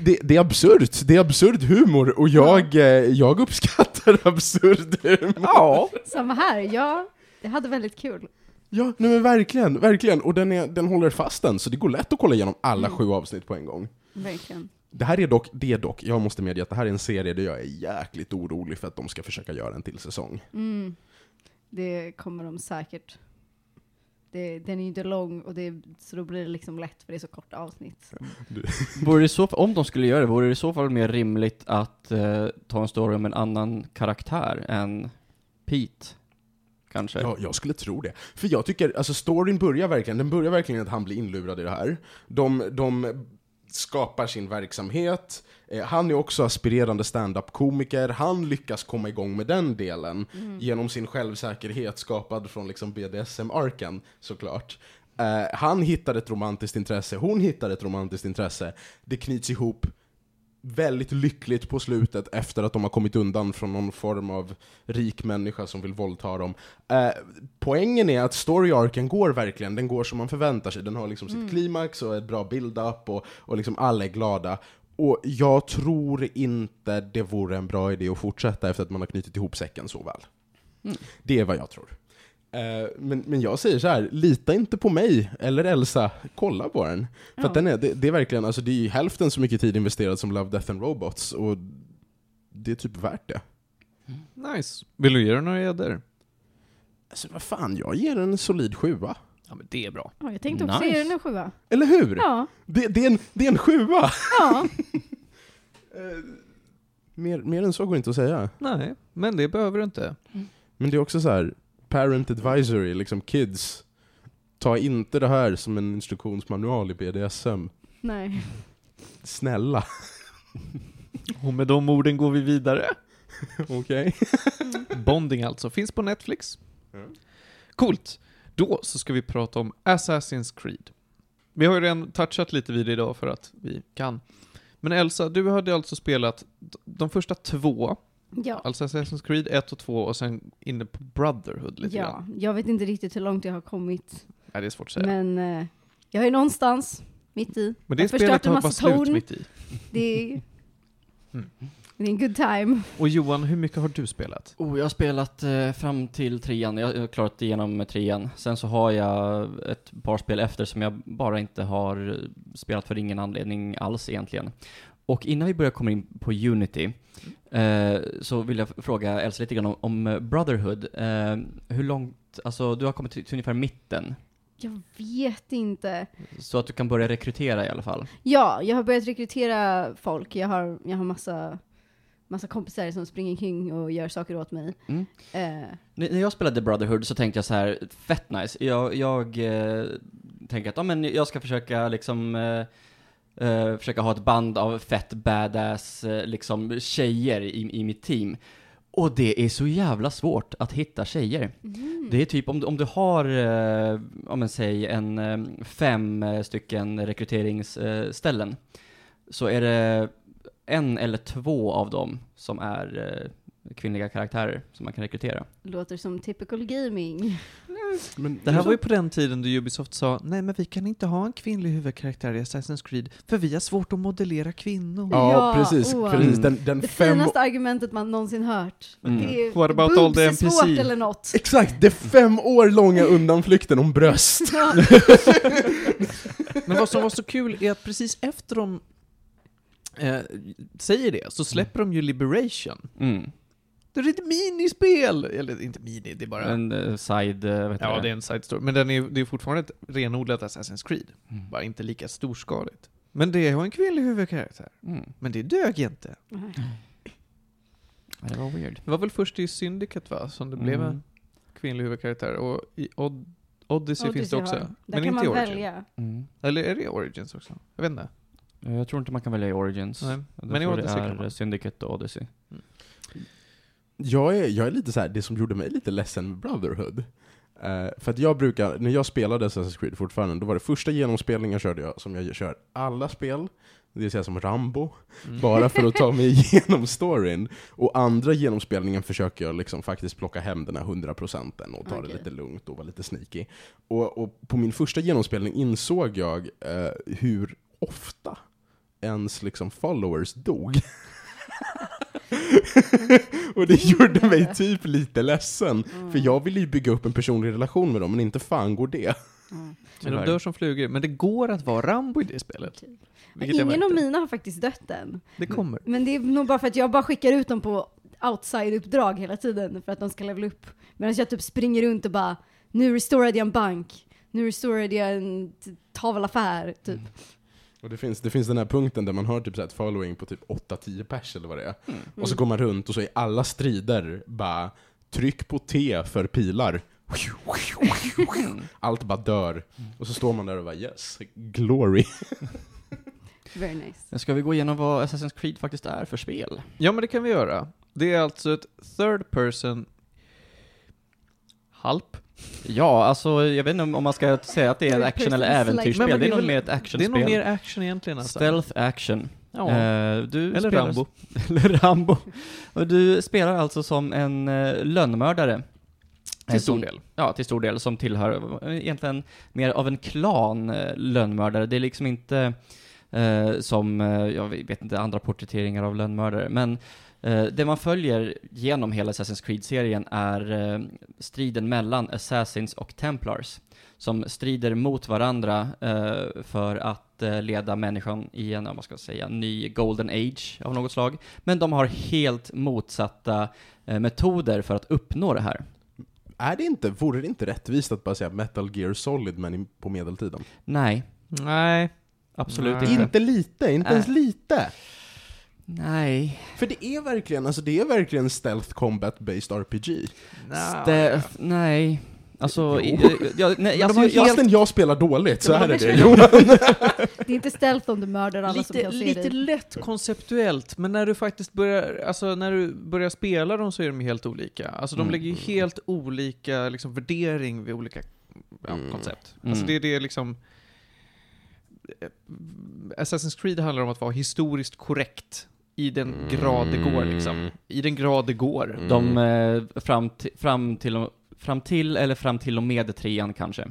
Det, det är absurt, det är absurd humor och jag, eh, jag uppskattar absurd humor. Ja. Samma här, ja. Jag hade väldigt kul. Ja, nej men verkligen, verkligen. Och den, är, den håller fast den, så det går lätt att kolla igenom alla Mm. sju avsnitt på en gång. Verkligen. Det här är dock, det är dock, jag måste medge att det här är en serie där jag är jäkligt orolig för att de ska försöka göra en till säsong. Mm. Det kommer de säkert. Det, den är ju inte lång, och det, så då blir det liksom lätt för det är så korta avsnitt. (laughs) Vore det så, om de skulle göra det, vore det i så fall mer rimligt att eh, ta en story om en annan karaktär än Pete? Kanske? Ja, jag skulle tro det. För jag tycker, alltså storyn börjar verkligen, den börjar verkligen att han blir inlurad i det här. De, de skapar sin verksamhet, eh, han är också aspirerande stand-up-komiker, han lyckas komma igång med den delen genom sin självsäkerhet skapad från liksom BDSM-arken, såklart. Eh, han hittar ett romantiskt intresse, hon hittar ett romantiskt intresse, det knyts ihop väldigt lyckligt på slutet efter att de har kommit undan från någon form av rik människa som vill våldta dem. Eh, poängen är att story-arken går verkligen, den går som man förväntar sig. Den har liksom sitt klimax och ett bra build-up och, och liksom alla är glada. Och jag tror inte det vore en bra idé att fortsätta efter att man har knutit ihop säcken så väl. Mm. Det är vad jag tror. Eh, men, men jag säger så här, lita inte på mig eller Elsa, kolla på den. För Ja. att den är, det, det är verkligen, alltså det är ju hälften så mycket tid investerad som Love, Death and Robots, och det är typ värt det. Nice. Vill du ge den några gäddor? Alltså vad fan, jag ger den en solid sjua. Ja, men det är bra. Ja, jag tänkte också Nice. ge den en sjua. Eller hur? Ja. Det, det, är en, det är en sjua! ja. (laughs) Eh, mer, mer än så går inte att säga. Nej, men det behöver du inte. Men det är också så här, parent advisory, liksom kids. Ta inte det här som en instruktionsmanual i BDSM. Nej. Snälla. (laughs) Och med de orden går vi vidare. (laughs) Okej? (laughs) Bonding alltså, finns på Netflix. Mm. Coolt. Då så ska vi prata om Assassin's Creed. Vi har ju redan touchat lite vid det idag för att vi kan. Men Elsa, du hade alltså spelat de första två, Ja. alltså Assassin's Creed 1 och 2 och sen inne på Brotherhood lite Ja, grann. jag vet inte riktigt hur långt jag har kommit. Nej, det är svårt att säga. Men, Men eh, jag är någonstans mitt i. det jag spelet förstört en har bara massa slut torn. mitt i. Det är, Mm. det är en good time. Och Johan, hur mycket har du spelat? Oh, jag har spelat eh, fram till trean, jag har klarat igenom trean. Sen så har jag ett par spel efter som jag bara inte har eh, spelat för ingen anledning alls egentligen. Och innan vi börjar komma in på Unity, eh, så vill jag fråga Elsa lite grann om, om eh, Brotherhood. Eh, hur långt, alltså du har kommit till, till ungefär mitten, Jag vet inte. så att du kan börja rekrytera i alla fall. Ja, jag har börjat rekrytera folk. Jag har, jag har massa, massa kompisar som springer kring och gör saker åt mig. Mm. Eh, När när jag spelade Brotherhood så tänkte jag så här, fett nice. Jag, jag eh, tänker att ja, men jag ska försöka liksom eh, eh, försöka ha ett band av fett badass eh, liksom tjejer i, i mitt team. Och det är så jävla svårt att hitta tjejer. mm. Det är typ om du, om du har, eh, om man säger en eh, fem stycken rekryteringsställen, så är det en eller två av dem som är kvinnliga karaktärer som man kan rekrytera. Låter som typical gaming. Men Det här var ju på den tiden då Ubisoft sa nej men vi kan inte ha en kvinnlig huvudkaraktär i Assassin's Creed för vi har svårt att modellera kvinnor. Ja, Ja, precis. åh. precis. Den, den Det fem, finaste argumentet man någonsin hört. Mm. Det är What about all the NPC? svårt eller något. exakt, det fem år långa undanflykten om bröst. (laughs) Men vad som var så kul är att precis efter de eh, säger det så släpper de ju Liberation. Mm. Det är ett minispel! Eller inte mini, det är bara... En eh, side, uh, vet ja, det är en side story. Men den är, det är fortfarande ett renodlat Assassin's Creed. Mm. Bara inte lika storskaligt. Men det har en kvinnlig huvudkaraktär. Mm. Men det dög inte. Ja, Det var weird. Det var väl först i Syndicate va, som det blev Mm. en kvinnlig huvudkaraktär. Och i Od Odyssey, finns det också. har. Där Men kan inte man i Origin. välja. Mm. Eller är det Origins också? Jag vet inte. Eh, Jag tror inte man kan välja i Origins. Nej. Jag Men i Odyssey kan är man. Syndicate och Odyssey. Jag är, jag är lite så här, det som gjorde mig lite ledsen med Brotherhood. Eh, för att jag brukar, när jag spelade Assassin's Creed fortfarande, då var det första genomspelningen körde jag som jag kör alla spel, det vill säga som Rambo, Mm. bara för att ta mig (laughs) igenom storyn. Och andra genomspelningen försöker jag liksom faktiskt plocka hem den här 100% och ta Okej. det lite lugnt och vara lite sneaky. Och, och på min första genomspelning insåg jag eh, hur ofta ens liksom followers dog. (laughs) (laughs) och det gjorde mig typ lite ledsen. För jag ville ju bygga upp en personlig relation med dem, men inte fan går det. Mm. Men de dör som flugor. Men det går att vara Rambo i det spelet. Jag Ingen av mina har faktiskt dött än. Det kommer. Men det är nog bara för att jag bara skickar ut dem på outside-uppdrag hela tiden för att de ska levela upp. Medan jag typ springer runt och bara, nu restorade jag en bank, nu restorade jag en tavelaffär, typ. Och det finns, det finns den här punkten där man har typ så här ett following på typ 8-10 pers eller vad det är. Mm. Och så går man runt och så är alla strider bara tryck på T för pilar. Allt bara dör. Och så står man där och bara yes, glory. Very nice. Ska vi gå igenom vad Assassin's Creed faktiskt är för spel? Ja, men det kan vi göra. Det är alltså ett third person halp. Ja, alltså jag vet inte om man ska säga att det är en Third action eller äventyrsspel. Men- men det är det är nog mer ett Det är actionspel. nog mer action egentligen alltså. Stealth action. Ja. Eh, du Eller spelar, Rambo. (laughs) eller Rambo. Och du spelar alltså som en uh, lönnmördare. Eh, Till stor som- del. Ja, till stor del, som tillhör eh, egentligen mer av en klan eh, lönnmördare. Det är liksom inte eh, som, eh, jag vet inte, andra porträtteringar av lönnmördare, men eh, det man följer genom hela Assassin's Creed-serien är eh, striden mellan Assassins och Templars, som strider mot varandra eh, för att eh, leda människan i en, vad ska jag säga, ny golden age av något slag. Men de har helt motsatta eh, metoder för att uppnå det här. Är det inte, vore det inte rättvist att bara säga Metal Gear Solid men i- på medeltiden? Nej, Nej. absolut Nej. inte. Inte lite, inte ens Nej. lite! Nej. För det är verkligen, alltså det är verkligen stealth combat based RPG. Ste- nej. Alltså, Jo. ja, nej, Alltså, Fastän jag, Fastän jag spelar dåligt så är det de det Johan. (laughs) Det är inte stealth om du mördar alla som Lite, kan se lite dig. lätt konceptuellt, men när du faktiskt börjar, alltså när du börjar spela dem så är de helt olika. Alltså de Mm. lägger ju helt olika liksom, värdering vid olika ja, Mm. koncept. Mm. Alltså det, det är liksom... eh, Assassin's Creed handlar om att vara historiskt korrekt i den grad det går liksom. I den grad det går. Mm. de, eh, fram, ti- fram, till, och- fram till eller fram till och med trean kanske.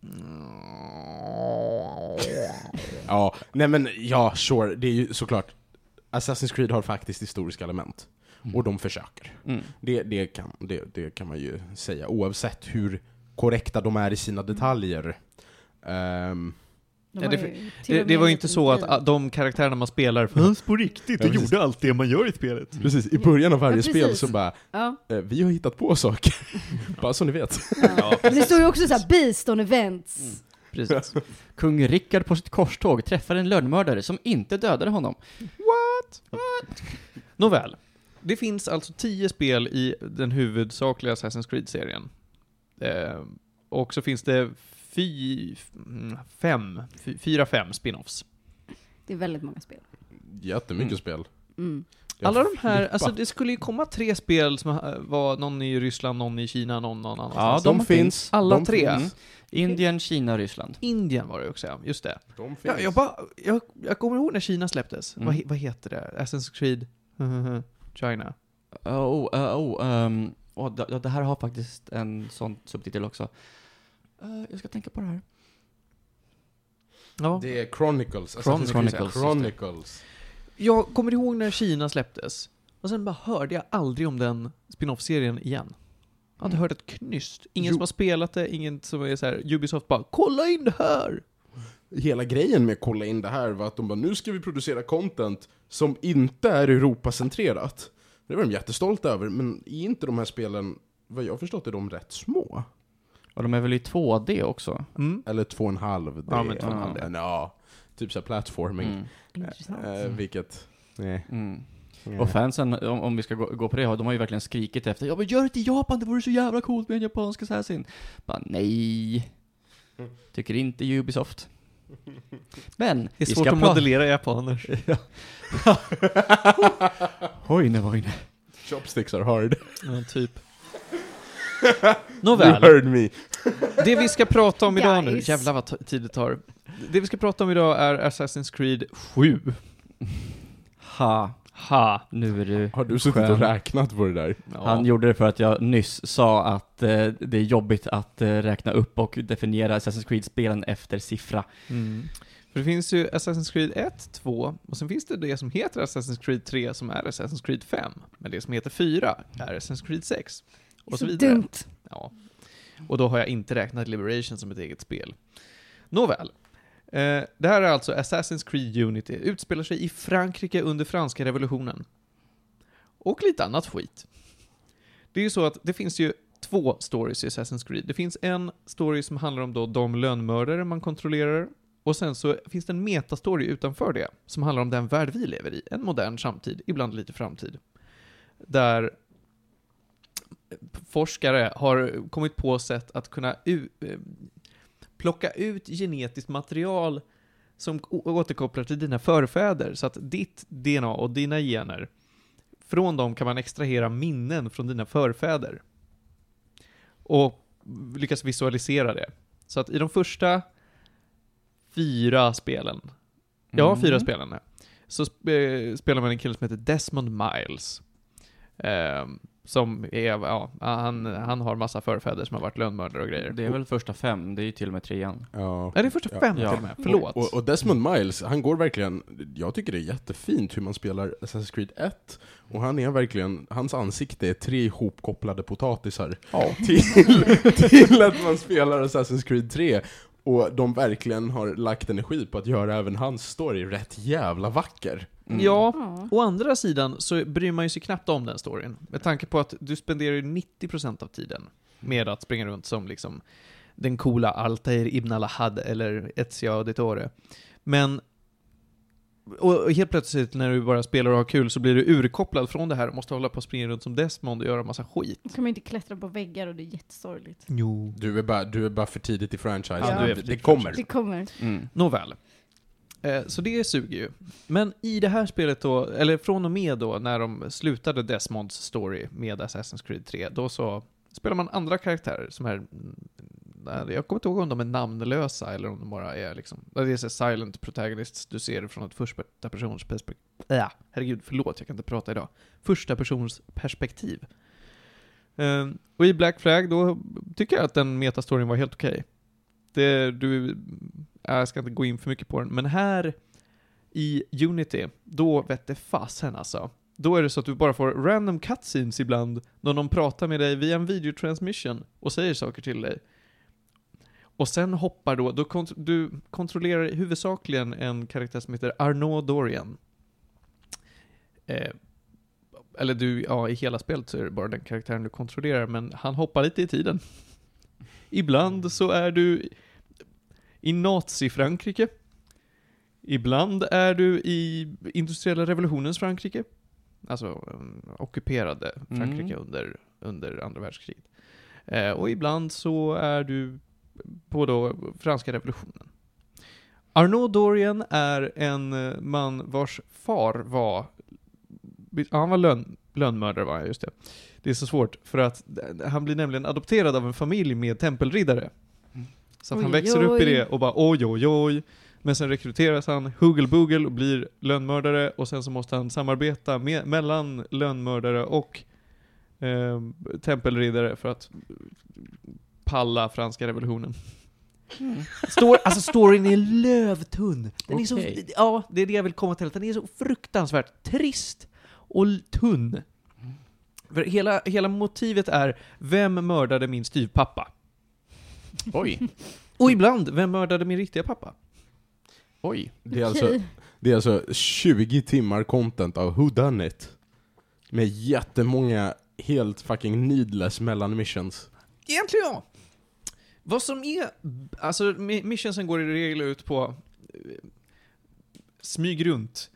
(laughs) Ja, nej men ja, sure, det är ju såklart Assassin's Creed har faktiskt historiska element. Och de försöker. Mm. Det, det, kan, det, det kan man ju säga, oavsett hur korrekta de är i sina detaljer. Ehm, De Ja, det- ju Det, och det var ju inte så att de karaktärerna man spelar fanns på riktigt Ja, precis. allt det man gör i spelet. precis, i början av varje Ja, spel så bara, Ja. eh, vi har hittat på saker. (laughs) bara så ni vet. Det står ju också såhär, on events. Precis. (laughs) Kung Rickard på sitt korståg träffar en lönnmördare som inte dödade honom. Nåväl. Det finns alltså tio spel i den huvudsakliga Assassin's Creed-serien. Eh, och så finns det fy, mm, fem, fy, fyra, fem spin-offs. Det är väldigt många spel. Jättemycket Mm. spel. Mm. Jag Alla de här, alltså det skulle ju komma tre spel som eh, var någon i Ryssland, någon i Kina, någon någon annanstans. Ja, de, de finns. Alla de tre. Finns. Indien, Kina, Ryssland. Indien var det också, ja. Just det. De finns. Ja, jag, bara, jag, jag kommer ihåg när Kina släpptes. Mm. Vad, vad heter det? Assassin's Creed (laughs) China. Oh, uh, oh, um, oh, det, det här har faktiskt en sån subtitel också. Eh, jag ska tänka på det här. Ja. Det är Chronicles. Chronicles, Creed just det. Chronicles. Jag kommer ihåg när Kina släpptes. Och sen bara hörde jag aldrig om den spin-off-serien igen. Jag hade Mm. hört ett knyst. Ingen Jo. som har spelat det, ingen som är så här. Ubisoft bara 'Kolla in det här!' Hela grejen med att kolla in det här var att de bara nu ska vi producera content som inte är Europacentrerat. Det var de jättestolta över, men är inte de här spelen, vad jag förstått är de rätt små? Och de är väl i 2D också? Mm. Eller två och en halv D. Ja, men två och en halv D. Ja, typ såhär platforming. Mm. Intressant. Eh, vilket, nej. Mm. nej. Och fansen, om, om vi ska gå, gå på det, de har ju verkligen skrikit efter Ja men gör det i Japan, det vore så jävla coolt med en japansk assassin. Bara nej. Tycker inte Ubisoft. Men, Det är vi svårt ska att modellera japaner. (laughs) (laughs) Oj, nej, oj, nej. Chopsticks are hard. Ja, typ. (laughs) You Nåväl, heard me. det vi ska prata om idag nu, Guys. jävlar vad tid det tar. Det vi ska prata om idag är Assassin's Creed 7. Ha, Ha. nu är du Har du suttit skön. och räknat på det där? Ja. Han gjorde det för att jag nyss sa att eh, det är jobbigt att eh, räkna upp och definiera Assassin's Creed-spelen efter siffra. Mm. För det finns ju Assassin's Creed 1, 2, och sen finns det det som heter Assassin's Creed 3 som är Assassin's Creed 5. Men det som heter 4 är Assassin's Creed 6. Och så vidare. dumt. Ja. Och då har jag inte räknat Liberation som ett eget spel. Nåväl. Eh, det här är alltså Assassin's Creed Unity. Utspelar sig i Frankrike under franska revolutionen. Och lite annat skit. Det är ju så att det finns ju två stories i Assassin's Creed. Det finns en story som handlar om då de lönnmördare man kontrollerar. Och sen så finns det en metastory utanför det, som handlar om den värld vi lever i. En modern samtid, ibland lite framtid. Där forskare har kommit på sätt att kunna eh, plocka ut genetiskt material som återkopplar till dina förfäder, så att ditt DNA och dina gener, från dem kan man extrahera minnen från dina förfäder. Och lyckas visualisera det. Så att i de första fyra spelen, ja, Mm. fyra spelen, ja, så sp- eh, spelar man en kille som heter Desmond Miles. Ehm, som är, ja, han, han har massa förfäder som har varit lönnmördare och grejer. Det är väl första fem, det är ju till och med trean. Ja. Är det första Ja. fem Ja. till och med? Förlåt. Och, och, och Desmond Miles, han går verkligen, jag tycker det är jättefint hur man spelar Assassin's Creed 1, och han är verkligen, hans ansikte är tre ihopkopplade potatisar till, (laughs) till att man spelar Assassin's Creed 3. Och de verkligen har lagt energi på att göra även hans story rätt jävla vacker. Mm. Ja, Ja. å andra sidan så bryr man ju sig knappt om den storyn. Med tanke på att du spenderar ju 90% av tiden med att springa runt som liksom den coola Altair Ibn al-Ahad eller Ezio Auditore. Men och helt plötsligt när du bara spelar och har kul så blir du urkopplad från det här och måste hålla på och springa runt som Desmond och göra massa skit. Då kan man inte klättra på väggar och det är jättesorgligt. Jo. Du är bara, du är bara för tidigt i franchise. Ja, du är det, det kommer. Det kommer. Mm. Nåväl. Eh, Så det suger ju. Men i det här spelet då, eller från och med då, när de slutade Desmonds story med Assassin's Creed 3, då så spelar man andra karaktärer som är... Jag kommer inte ihåg om de är namnlösa eller om de bara är liksom... Det är så silent protagonists, du ser det från ett första persons perspektiv. Äh, herregud, förlåt, jag kan inte prata idag. Första persons perspektiv. Ehm, och i Black Flag, då tycker jag att den metastoryn var helt okej. Det, du, äh, jag ska inte gå in för mycket på den, men här i Unity, då vette fasen alltså. Då är det så att du bara får random cutscenes ibland, när någon pratar med dig via en videotransmission och säger saker till dig. Och sen hoppar då, då kont du kontrollerar huvudsakligen en karaktär som heter Arnaud Dorian. Eh, eller du, ja i hela spelet så är det bara den karaktären du kontrollerar, men han hoppar lite i tiden. Ibland så är du i Nazi-Frankrike. Ibland är du i industriella revolutionens Frankrike. Alltså um, ockuperade Frankrike Mm. under, under andra världskriget. Eh, och ibland så är du på då franska revolutionen. Arnaud Dorian är en eh, man vars far var, han var lön, lönnmördare var han, just det. Det är så svårt, för att eh, han blir nämligen adopterad av en familj med tempelriddare. Så att han Oj, växer upp i oj. det och bara oj, oj, oj. Men sen rekryteras han Boogle och blir lönnmördare och sen så måste han samarbeta med, mellan lönnmördare och eh, tempelriddare för att palla franska revolutionen. Stor, alltså storyn är lövtunn. Den är så, ja, det är det jag vill komma till. Den är så fruktansvärt trist och tunn. För hela, hela motivet är, vem mördade min styvpappa? Oj, Och ibland, vem mördade min riktiga pappa? oj. Det är, alltså, det är alltså 20 timmar content av Who Done It Med jättemånga helt fucking needless mellan missions. Egentligen ja. Vad som är, alltså mi- missionsen går i regel ut på eh, smyg runt,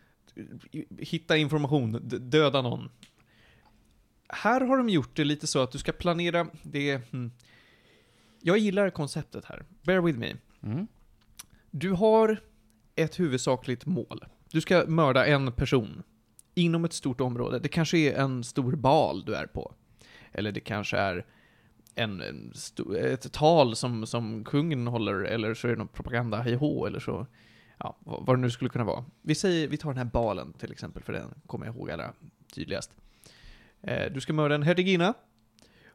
hitta information, döda någon. Här har de gjort det lite så att du ska planera, det är, hmm. Jag gillar konceptet här, bear with me. Mm. Du har ett huvudsakligt mål. Du ska mörda en person inom ett stort område. Det kanske är en stor bal du är på. Eller det kanske är en, en ett tal som, som kungen håller, eller så är det någon propaganda, hej hå, eller så, ja, vad vad det nu skulle kunna vara. Vi säger, vi tar den här balen till exempel, för den kommer jag ihåg allra tydligast. Eh, du ska mörda en hertiginna,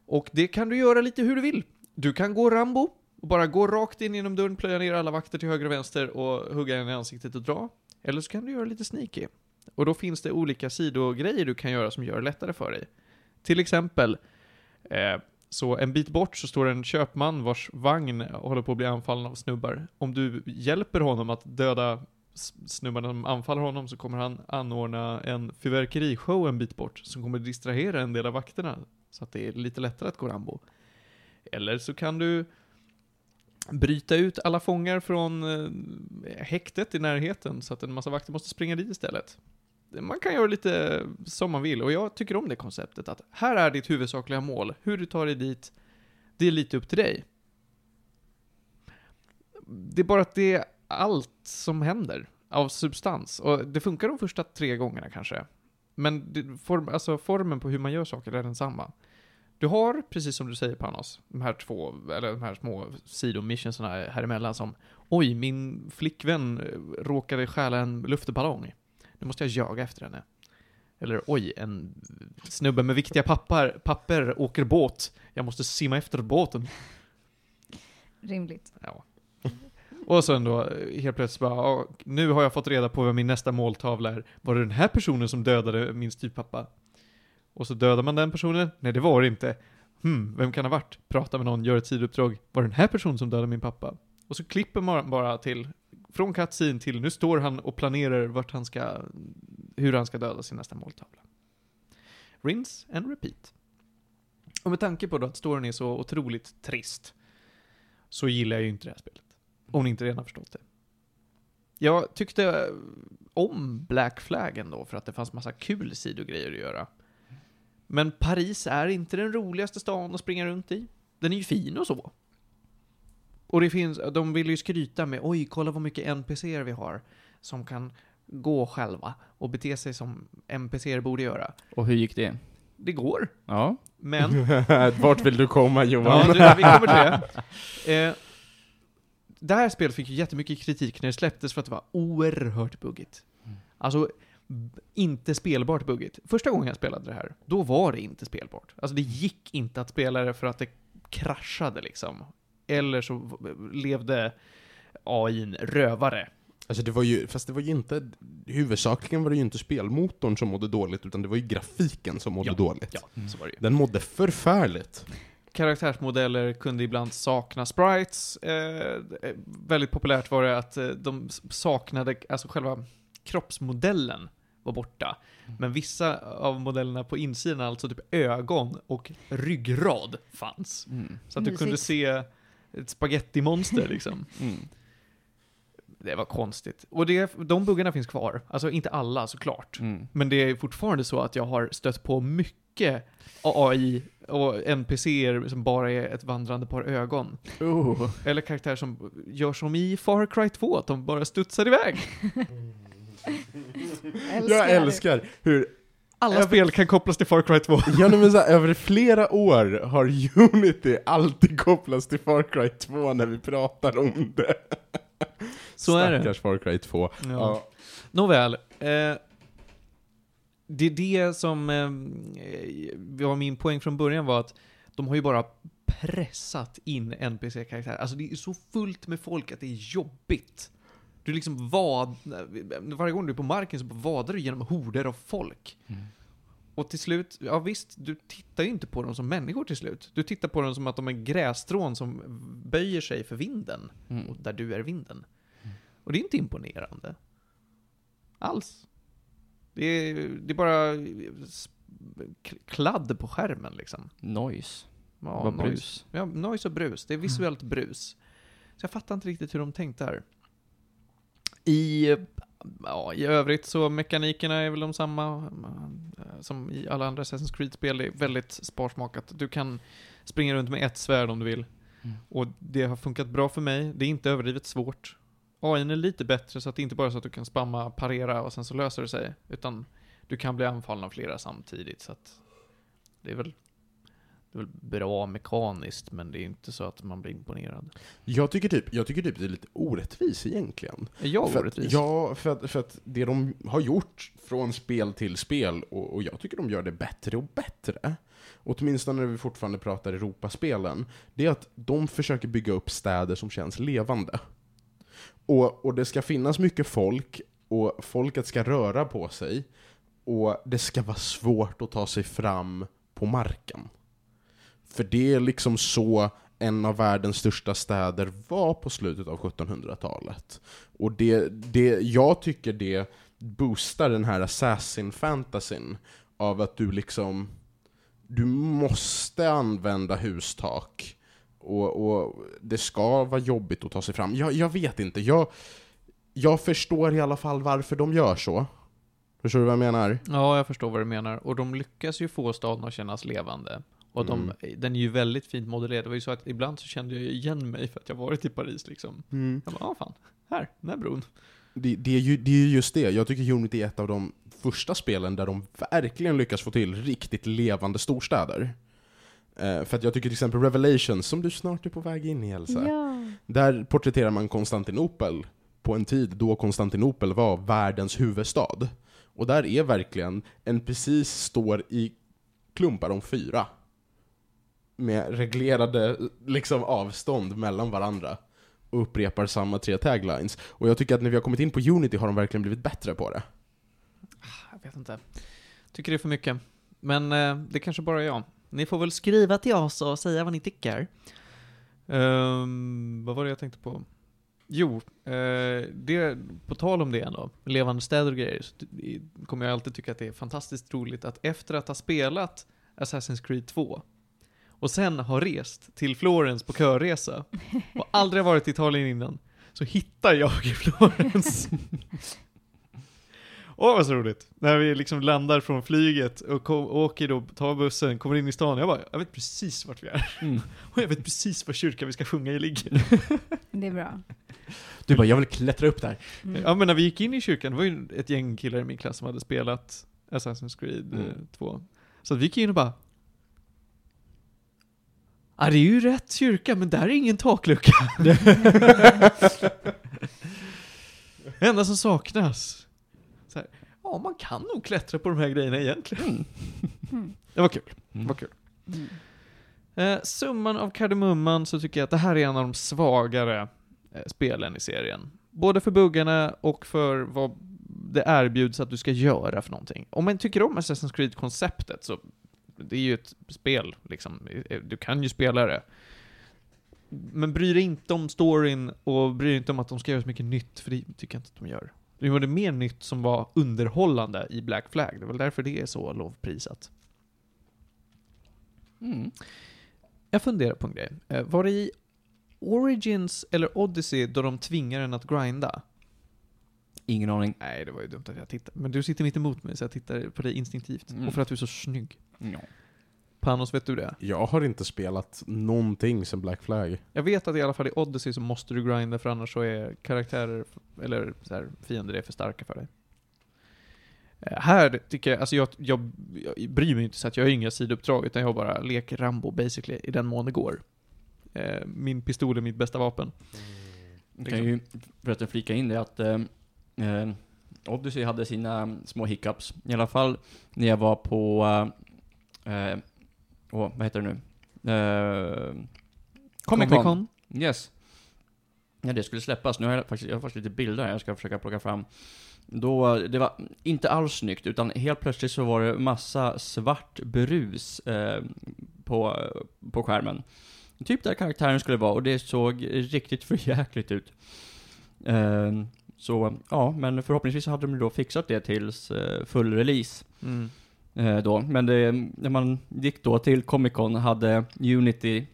och det kan du göra lite hur du vill. Du kan gå Rambo, och bara gå rakt in genom dörren, plöja ner alla vakter till höger och vänster och hugga en i ansiktet och dra. Eller så kan du göra lite sneaky. Och då finns det olika sidogrejer du kan göra som gör det lättare för dig. Till exempel, eh, så en bit bort så står en köpman vars vagn håller på att bli anfallen av snubbar. Om du hjälper honom att döda snubbarna som anfaller honom så kommer han anordna en fyrverkerishow en bit bort som kommer distrahera en del av vakterna så att det är lite lättare att gå Rambo. Eller så kan du bryta ut alla fångar från eh, häktet i närheten så att en massa vakter måste springa dit istället. Man kan göra lite som man vill och jag tycker om det konceptet att här är ditt huvudsakliga mål. Hur du tar dig dit, det är lite upp till dig. Det är bara att det är allt som händer av substans och det funkar de första tre gångerna kanske. Men det, form, alltså formen på hur man gör saker är densamma. Du har, precis som du säger Panos, de här två, eller de här små sidomissionerna här emellan som Oj, min flickvän eh, råkade stjäla en luftballong. Nu måste jag jaga efter henne. Eller oj, en snubbe med viktiga papper, papper åker båt. Jag måste simma efter båten. Rimligt. Ja. Och sen då, helt plötsligt bara, "Ja, nu har jag fått reda på vad min nästa måltavla är. Var det den här personen som dödade min styvpappa? Och så dödar man den personen? Nej, det var det inte. Hmm, vem kan ha varit? Prata med någon, gör ett sidouppdrag. Var det den här personen som dödade min pappa? Och så klipper man bara till, från katsin till, nu står han och planerar vart han ska, hur han ska döda sin nästa måltavla. Rinse and repeat. Och med tanke på då att storyn är så otroligt trist, så gillar jag ju inte det här spelet. Om ni inte redan har förstått det. Jag tyckte om Black Flag ändå, för att det fanns massa kul sidogrejer att göra. Men Paris är inte den roligaste stan att springa runt i. Den är ju fin och så. Och det finns, de vill ju skryta med oj, kolla vad mycket NPCer vi har som kan gå själva och bete sig som NPCer borde göra. Och hur gick det? Det går, Ja. men (laughs) Vart vill du komma Johan? Ja, du, vi kommer till det. Eh, det här spelet fick ju jättemycket kritik när det släpptes för att det var oerhört buggigt. Alltså, inte spelbart buggigt. Första gången jag spelade det här, då var det inte spelbart. Alltså det gick inte att spela det för att det kraschade liksom. Eller så levde AIn rövare. Alltså det var ju, fast det var ju inte, huvudsakligen var det ju inte spelmotorn som mådde dåligt, utan det var ju grafiken som mådde Ja, dåligt. Ja, så var det ju. Den mådde förfärligt. karaktärsmodeller kunde ibland sakna sprites. Eh, eh, väldigt populärt var det att eh, de saknade, alltså själva kroppsmodellen var borta. Men vissa av modellerna på insidan, alltså typ ögon och ryggrad, fanns. Mm. Så att du kunde se ett spagettimonster liksom. (laughs) Mm. Det var konstigt. Och det, de buggarna finns kvar. Alltså inte alla såklart. Mm. Men det är fortfarande så att jag har stött på mycket AI och NPCer som bara är ett vandrande par ögon. Oh. Eller karaktärer som gör som i Far Cry 2, att de bara studsar iväg. (laughs) Jag älskar hur, Alla Jag- spel kan kopplas till Far Cry 2. (laughs) ja men så här, över flera år har Unity alltid kopplats till Far Cry 2 när vi pratar om det. Så är det. Stackars Far Cry 2. Ja. Nåväl. Eh, det är det som eh, var min poäng från början var att de har ju bara pressat in NPC-karaktärer. Alltså det är så fullt med folk att det är jobbigt. Du liksom vad... Varje gång du är på marken så vadar du genom horder av folk. Mm. Och till slut, ja visst, du tittar ju inte på dem som människor till slut. Du tittar på dem som att de är grässtrån som böjer sig för vinden. Mm. Och där du är vinden. Och det är inte imponerande. Alls. Det är, det är bara kladd på skärmen liksom. Noise. Ja, brus. Ja, noise och brus. Det är visuellt brus. Så jag fattar inte riktigt hur de tänkte här. I, ja, I övrigt så mekanikerna är väl de samma eh, som i alla andra Assassin's Creed-spel. Det är väldigt sparsmakat. Du kan springa runt med ett svärd om du vill. Mm. Och det har funkat bra för mig. Det är inte överdrivet svårt. AI är lite bättre så att det inte bara är så att du kan spamma, parera och sen så löser det sig. Utan du kan bli anfallen av flera samtidigt. Så att det är väl det är väl bra mekaniskt, men det är inte så att man blir imponerad. Jag tycker typ, jag tycker typ det är lite orättvis egentligen. Är jag för orättvis? Att, ja, för att, för att det de har gjort från spel till spel, och, och jag tycker de gör det bättre och bättre, åtminstone när vi fortfarande pratar Europaspelen, det är att de försöker bygga upp städer som känns levande. Och, och det ska finnas mycket folk, och folket ska röra på sig, och det ska vara svårt att ta sig fram på marken. För det är liksom så en av världens största städer var på slutet av 1700-talet. Och det, det, jag tycker det boostar den här assassin-fantasyn av att du liksom, du måste använda hustak. Och, och det ska vara jobbigt att ta sig fram. Jag, jag vet inte, jag, jag förstår i alla fall varför de gör så. Förstår du vad jag menar? Ja, jag förstår vad du menar. Och de lyckas ju få staden att kännas levande. Och de, Mm. den är ju väldigt fint modellerad. Det var ju så att ibland så kände jag igen mig för att jag varit i Paris liksom. Jag bara, ja fan, här, den här bron. Det, det, är ju, det är ju just det, jag tycker Unity är ett av de första spelen där de verkligen lyckas få till riktigt levande storstäder. Eh, för att jag tycker till exempel Revelations, som du snart är på väg in i Elsa, Ja. där porträtterar man Konstantinopel på en tid då Konstantinopel var världens huvudstad. Och där är verkligen, NPCs står i klumpar om fyra. Med reglerade liksom, avstånd mellan varandra. Och upprepar samma tre taglines. Och jag tycker att när vi har kommit in på Unity har de verkligen blivit bättre på det. Ah, jag vet inte. Tycker det är för mycket. Men eh, det kanske bara är jag. Ni får väl skriva till oss och säga vad ni tycker. Um, vad var det jag tänkte på? Jo, eh, det, på tal om det ändå, levande städer och grejer, så kommer jag alltid tycka att det är fantastiskt roligt att efter att ha spelat Assassin's Creed 2 och sen ha rest till Florens på körresa och aldrig varit i Italien innan, så hittar jag i Florens. (laughs) Åh vad så roligt! När vi liksom landar från flyget och kom, åker då, tar bussen, kommer in i stan, jag bara, jag vet precis vart vi är. Mm. (laughs) Och jag vet precis var kyrkan vi ska sjunga i ligger. (laughs) Det är bra. Du bara, jag vill klättra upp där. Mm. Ja men när vi gick in i kyrkan, det var ju ett gäng killar i min klass som hade spelat Assassin's Creed Mm. eh, 2. Så att vi gick in och bara Ja det är ju rätt kyrka, men där är ingen taklucka. Det enda som saknas. Så här, ja man kan nog klättra på de här grejerna egentligen. Mm. Det var kul. Det Mm. var kul. Mm. Eh, summan av kardemumman så tycker jag att det här är en av de svagare eh, spelen i serien. Både för buggarna och för vad det erbjuds att du ska göra för någonting. Om man tycker om Assassin's Creed-konceptet så det är ju ett spel, liksom. Eh, Du kan ju spela det. Men bry dig inte om storyn och bry dig inte om att de ska göra så mycket nytt, för det tycker jag inte att de gör. Det var det mer nytt som var underhållande i Black Flag. Det är väl därför det är så lovprisat. Mm. Jag funderar på en grej. Eh, Var det i Origins eller Odyssey då de tvingar en att grinda? Ingen aning. Nej, det var ju dumt att jag tittade. Men du sitter mitt emot mig så jag tittar på dig instinktivt. Mm. Och för att du är så snygg. Ja. Panos, vet du det? Jag har inte spelat någonting sen Black Flag. Jag vet att i alla fall i Odyssey så måste du grinda för annars så är karaktärer, eller så här, fiender är för starka för dig. Eh, Här tycker jag, alltså jag, jag, jag bryr mig inte så att jag har inga sidouppdrag, utan jag bara leker Rambo basically, i den mån det går. Eh, Min pistol är mitt bästa vapen. Jag kan ju förresten flika in det att eh, Odyssey hade sina små hiccups. I alla fall när jag var på, eh, åh, vad heter det nu? Eh, Comic Con. Yes. Ja, det skulle släppas. Nu har jag faktiskt, jag har faktiskt lite bilder här jag ska försöka plocka fram. Då, det var inte alls snyggt, utan helt plötsligt så var det massa svart brus eh, på, på skärmen. Typ där karaktären skulle vara, och det såg riktigt förjäkligt ut. Eh, så, ja, men förhoppningsvis hade de då fixat det tills eh, full release. Mm. Eh, då. Men det, när man gick då till Comic Con hade Unity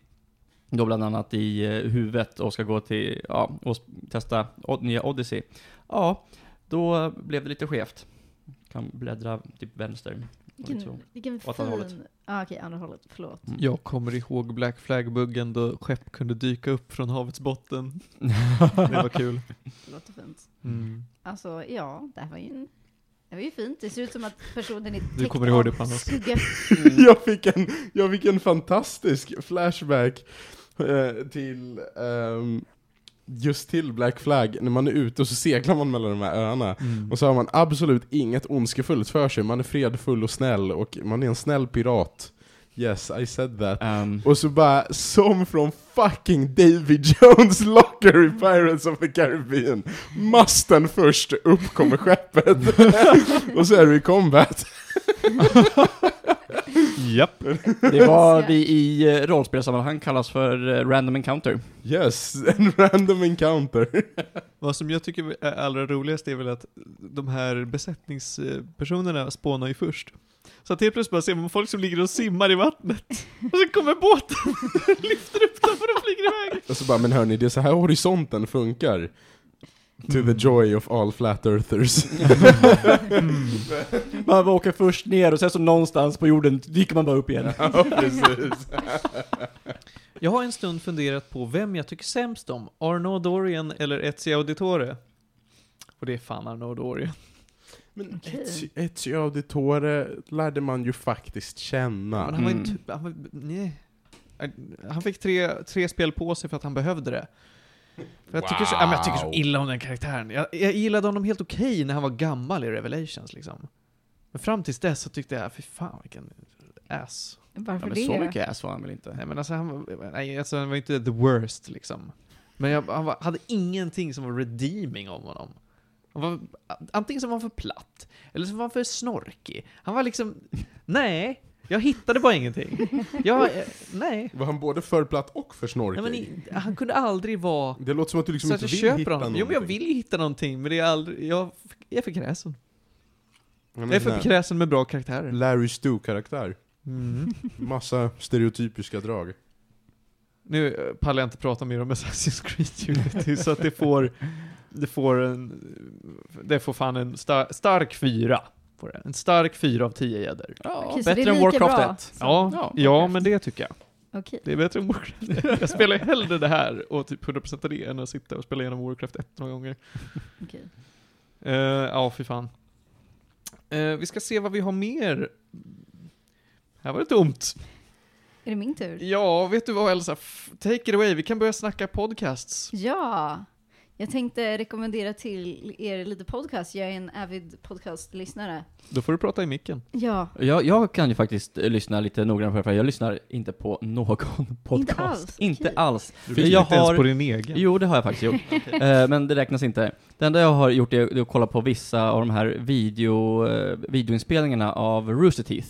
då bland annat i eh, huvudet och ska gå till, ja, och testa nya Odyssey. Ja, då blev det lite skevt. Kan bläddra typ vänster. Vilken, vilken Åt andra hållet. fin... Ah, Okej, andra hållet. Förlåt. Mm. Jag kommer ihåg Black Flag-buggen då skepp kunde dyka upp från havets botten. (laughs) Det var kul. Det låter fint. Mm. Alltså, ja, det här var ju, en- det var ju fint. Det ser ut som att personen är Du kommer ihåg det, Panos. skugga. (laughs) jag, fick en, jag fick en fantastisk flashback eh, till ehm, just till Black Flag, när man är ute och så seglar man mellan de här öarna. Mm. Och så har man absolut inget ondskefullt för sig, man är fredfull och snäll och man är en snäll pirat. Yes, I said that. Ehm, Och så bara, som från fucking Davy (laughs) Jones locker i Pirates of the Caribbean. Masten först, upp kommer skeppet. (laughs) (laughs) och så är du i combat. (laughs) Japp. det var vi i eh, rollspelssammanhang kallas för eh, random encounter. Yes, (laughs) en random encounter. (laughs) Vad som jag tycker är allra roligast är väl att de här besättningspersonerna spånar ju först. Så att helt plötsligt bara ser man folk som ligger och simmar i vattnet. Och så kommer båten, lyfter upp dem och de flyger iväg. Och så bara, men hörni, det är så här horisonten funkar. To the joy of all flat earthers. (laughs) Man åker först ner och sen så någonstans på jorden dyker man bara upp igen. ja, precis. (laughs) Jag har en stund funderat på vem jag tycker sämst om, Arnaud Dorian eller Ezio Auditore. Och det är fan Arnaud Dorian. Men Okej. Ezio- Ezio Auditore lärde man ju faktiskt känna. Men han var ju Mm. typ, han var, nej. Han fick tre, tre spel på sig för att han behövde det. För jag, tycker så, ja, men jag tycker så Wow. illa om den karaktären. Jag, jag gillade honom helt okej när han var gammal i Revelations liksom. Men fram tills dess så tyckte jag, fy fan vilken ass. Ja, Varför men det? så mycket ass var han väl inte? Nej men alltså han var, nej, alltså, han var inte the worst liksom. Men jag, han var, hade ingenting som var redeeming om honom. Han var, antingen så var han för platt, eller så var han för snorkig. Han var liksom, nej, jag hittade bara ingenting. Jag, eh, nej. Var han både för platt och för nej snorkig? men, i- han kunde aldrig vara Det låter som att du liksom så inte vill hitta honom. Jo men jag någonting. vill ju hitta någonting, men det är aldrig, jag, jag är för kräsen. Ja, Jag men är för nej. kräsen med bra karaktärer. Larry Stu-karaktär. Mm. Massa stereotypiska drag. Nu eh, pallar jag inte prata mer om Assassin's Creed Unity, så att det får, det får en, det får fan en star, stark fyra. Får det. En stark fyra av tio gäddor. Ja, Okej, så det är bättre än lika Warcraft bra 1. som Ja, Ja, ja, Warcraft. men det tycker jag. Okej. Det är bättre än Warcraft. Jag spelar ju hellre det här och typ 100% det än att sitta och spela igenom Warcraft 1 några gånger. okej. Uh, ja, fy fan. Eh, vi ska se vad vi har mer. Här var det tomt. Är det min tur? Ja, vet du vad Elsa? F- Take it away, vi kan börja snacka podcasts. Ja! Jag tänkte rekommendera till er lite podcast. Jag är en avid podcastlyssnare. Då får du prata i micken. Ja, Jag, jag kan ju faktiskt eh, lyssna lite det, för jag lyssnar inte på någon (laughs) podcast. alls? (laughs) Inte Okej. alls. Du lyssnar inte ens på din egen. Jo, det har jag faktiskt gjort. (laughs) Eh, men det räknas inte. Det enda jag har gjort är att kolla på vissa av de här video, eh, videoinspelningarna av Rooster Teeth.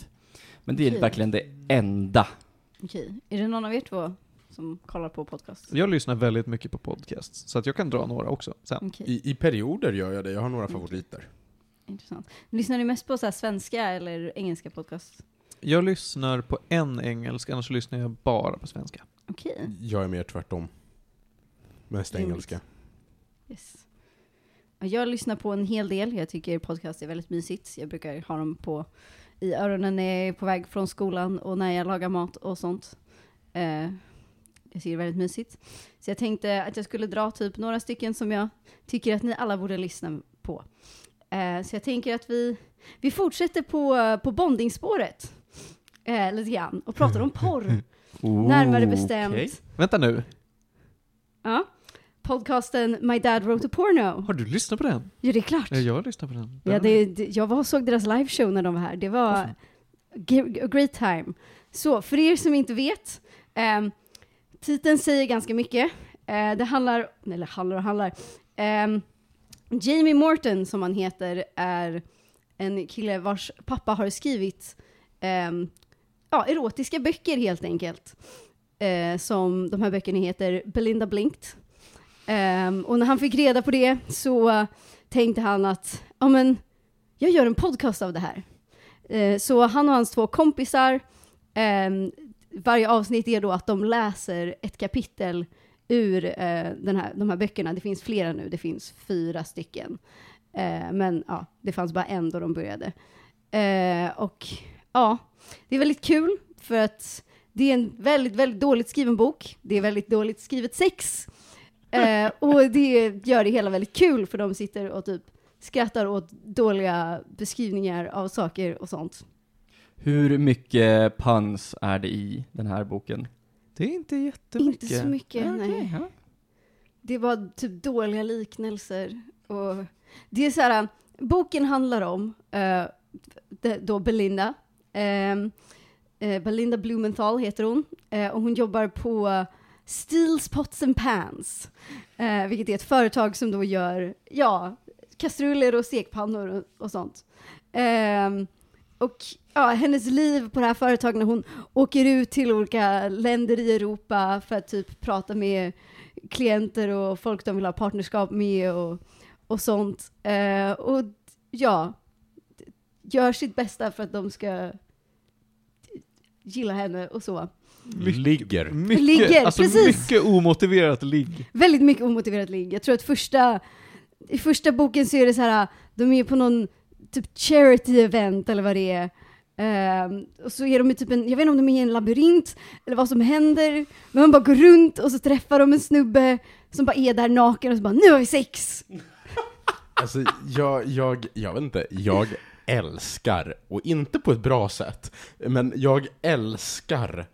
Men det är Okej. verkligen det enda. okej. Är det någon av er två som kollar på podcast? Jag lyssnar väldigt mycket på podcasts, så att jag kan dra några också sen. Okej, I, I perioder gör jag det, jag har några Mm. favoriter. intressant. Lyssnar ni mest på så här svenska eller engelska podcast? Jag lyssnar på en engelsk, annars lyssnar jag bara på svenska. Okej, Jag är mer tvärtom. Mest Roligt. engelska. yes. Ja, Jag lyssnar på en hel del. Jag tycker podcast är väldigt mysigt. Jag brukar ha dem på i öronen när jag är på väg från skolan och när jag lagar mat och sånt. Eh, jag tycker det väldigt mysigt. Så jag tänkte att jag skulle dra typ några stycken som jag tycker att ni alla borde lyssna på. Eh, så jag tänker att vi, vi fortsätter på, på bondingspåret. Eh, lite grann och pratar om porr. (laughs) Närmare bestämt. Okej. Vänta nu. Ja. podcasten My Dad Wrote a Porno. Har du lyssnat på den? Ja, det är klart. Ja, jag har lyssnat på den. Ja, det, det, jag var såg deras liveshow när de var här. Det var a great time. Så, för er som inte vet, ehm, titeln säger ganska mycket. Eh, det handlar, eller handlar och handlar. Eh, Jamie Morton, som han heter, är en kille vars pappa har skrivit eh, ja, erotiska böcker helt enkelt. Eh, som de här böckerna heter Belinda Blinkt. Ehm, och när han fick reda på det så tänkte han att, ja men, jag gör en podcast av det här. Eh, så han och hans två kompisar, ehm, varje avsnitt är då att de läser ett kapitel ur eh, den här, de här böckerna. Det finns flera nu, det finns fyra stycken. Eh, men ja, det fanns bara en då de började. Eh, och ja, det är väldigt kul för att det är en väldigt, väldigt dåligt skriven bok. Det är väldigt dåligt skrivet sex. Eh, och det gör det hela väldigt kul för de sitter och typ skrattar åt dåliga beskrivningar av saker och sånt. Hur mycket puns är det i den här boken? Det är inte jättemycket. Inte så mycket, Ja, nej. ja. Det var typ dåliga liknelser. Och det är så här, boken handlar om det, då Belinda. Ehm, eh, Belinda Blumenthal heter hon. Eh, och hon jobbar på Steels Pots and Pans. Vilket är ett företag som då gör, ja, kastruller och stekpannor och, och sånt. Ehm, och ja, hennes liv på det här företaget när hon åker ut till olika länder i Europa för att typ prata med klienter och folk de vill ha partnerskap med och, och sånt. Eh, och ja, gör sitt bästa för att de ska gilla henne och så. Ligger. Mycket, Ligger, alltså precis. mycket omotiverat ligg. Väldigt mycket omotiverat ligg. Jag tror att första, i första boken så är det så här, de är på någon typ charity event eller vad det är. Och så är de i typ en, jag vet inte om de är i en labyrint eller vad som händer, men man bara går runt och så träffar de en snubbe som bara är där naken och så bara nu har vi sex! (laughs) Alltså, jag, jag, jag vet inte, jag älskar, och inte på ett bra sätt, men jag älskar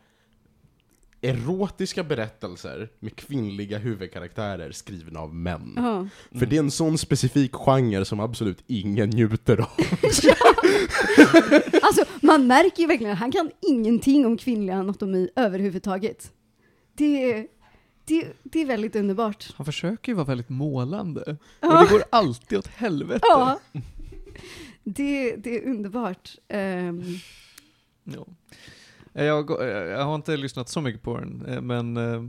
erotiska berättelser med kvinnliga huvudkaraktärer skrivna av män. Ja. För det är en sån specifik genre som absolut ingen njuter av. (laughs) (laughs) Alltså man märker ju verkligen att han kan ingenting om kvinnlig anatomi överhuvudtaget. Det, är- det, det är väldigt underbart. Han försöker ju vara väldigt målande. Men Ja. det går alltid åt helvete. Ja. Det, det är underbart. Ehm, Ja. Jag, jag har inte lyssnat så mycket på den, eh, men eh,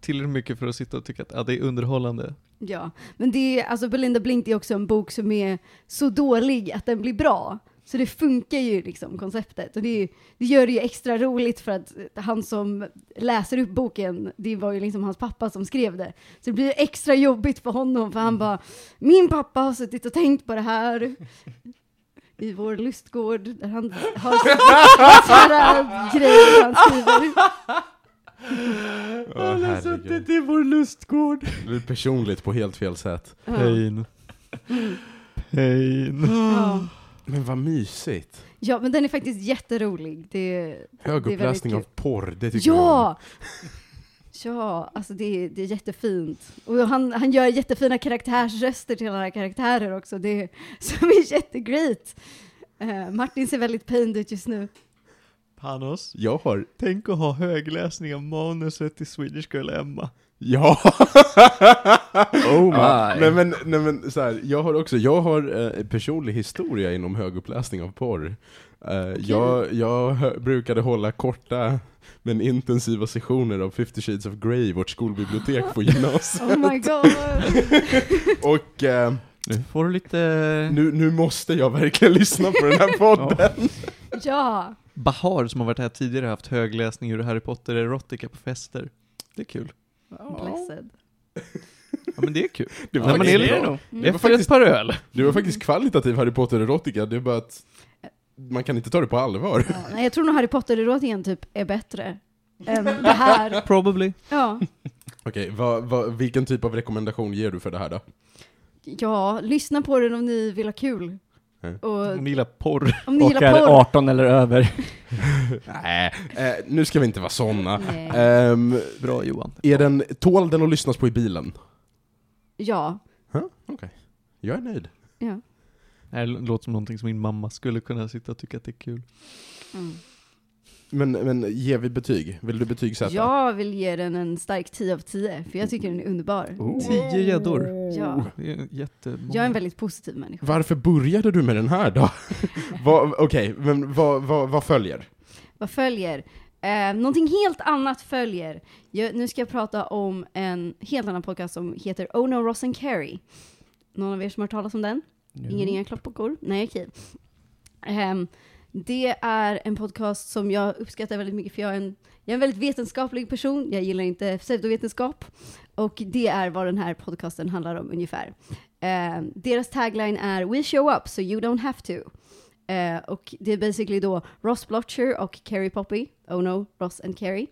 tillräckligt mycket för att sitta och tycka att ja, det är underhållande. ja, men det är, alltså Belinda Blink är också en bok som är så dålig att den blir bra. Så det funkar ju liksom, konceptet. Och det, det gör det ju extra roligt för att han som läser upp boken, det var ju liksom hans pappa som skrev det. Så det blir extra jobbigt för honom, för han bara, min pappa har suttit och tänkt på det här i vår lustgård, där han har sådana grejer han skriver. Åh, herregud. i vår lustgård. Det blir personligt på helt fel sätt. Pain. Pain. Ja. Men vad mysigt. ja, men den är faktiskt jätterolig. Det, Höguppläsning Det är av porr, det tycker jag om. Ja! (laughs) Ja, alltså det, är- det är jättefint. Och han, han gör jättefina karaktärsröster till alla karaktärer också, det, (laughs) som är jättegreat. Eh, Martin ser väldigt pained ut just nu. Panos, Jag har, tänk att ha högläsning av manuset till Swedish Girl Emma. Ja! Oh my. Ja, nej men, nej men så här, jag har också, jag har eh, personlig historia inom höguppläsning av porr. Eh, jag, jag hö- brukade hålla korta men intensiva sessioner av 50 Shades of Grey i vårt skolbibliotek på gymnasiet. (laughs) Oh my god. (laughs) Och eh, Nu får du lite... nu, nu måste jag verkligen lyssna på den här (laughs) podden. Ja. Bahar som har varit här tidigare har haft högläsning ur Harry Potter erotica på fester. Det är kul. Blessed. (laughs) Ja men det är kul. Det var, man faktiskt är bra. bra. Det var Efter faktiskt- ett par öl. det var faktiskt kvalitativ Harry Potter-erotika, det är bara att man kan inte ta det på allvar. Ja, nej, jag tror nog Harry Potter-erotiken typ är bättre än (laughs) det här. Probably. Ja. Okej, vad, vad, vilken typ av rekommendation ger du för det här då? ja, lyssna på den om ni vill ha kul. Mm. Och Om ni gillar porr. om ni Och gillar är porr. 18 eller över. (laughs) Nej, eh, nu ska vi inte vara såna. Nej. Ehm, Bra Johan. är den, tål den att lyssnas på i bilen? Ja. Huh? Okej. Jag är nöjd. ja. Det här låter som någonting som min mamma skulle kunna sitta och tycka att det är kul. Mm. Men, men ger vi betyg? Vill du betygsätta? Jag vill ge den en stark 10 av 10, för jag tycker den är underbar. Oh. Tio gäddor. Ja. Det är jättemånga. Jag är en väldigt positiv människa. Varför började du med den här då? (laughs) Okej, men vad, vad, vad följer? Vad följer? Eh, någonting helt annat följer. Jag, nu ska jag prata om en helt annan podcast som heter Oh No Ross and Carrie. Någon av er som har hört talas om den? Ingen inga klockor? Nej, okej. Ehm, det är en podcast som jag uppskattar väldigt mycket för jag är en, jag är en väldigt vetenskaplig person. Jag gillar inte pseudovetenskap. Och det är vad den här podcasten handlar om ungefär. Eh, deras tagline är We show up so you don't have to. Eh, och det är basically då Ross Blotcher och Carrie Poppy, oh no, Ross and Carrie,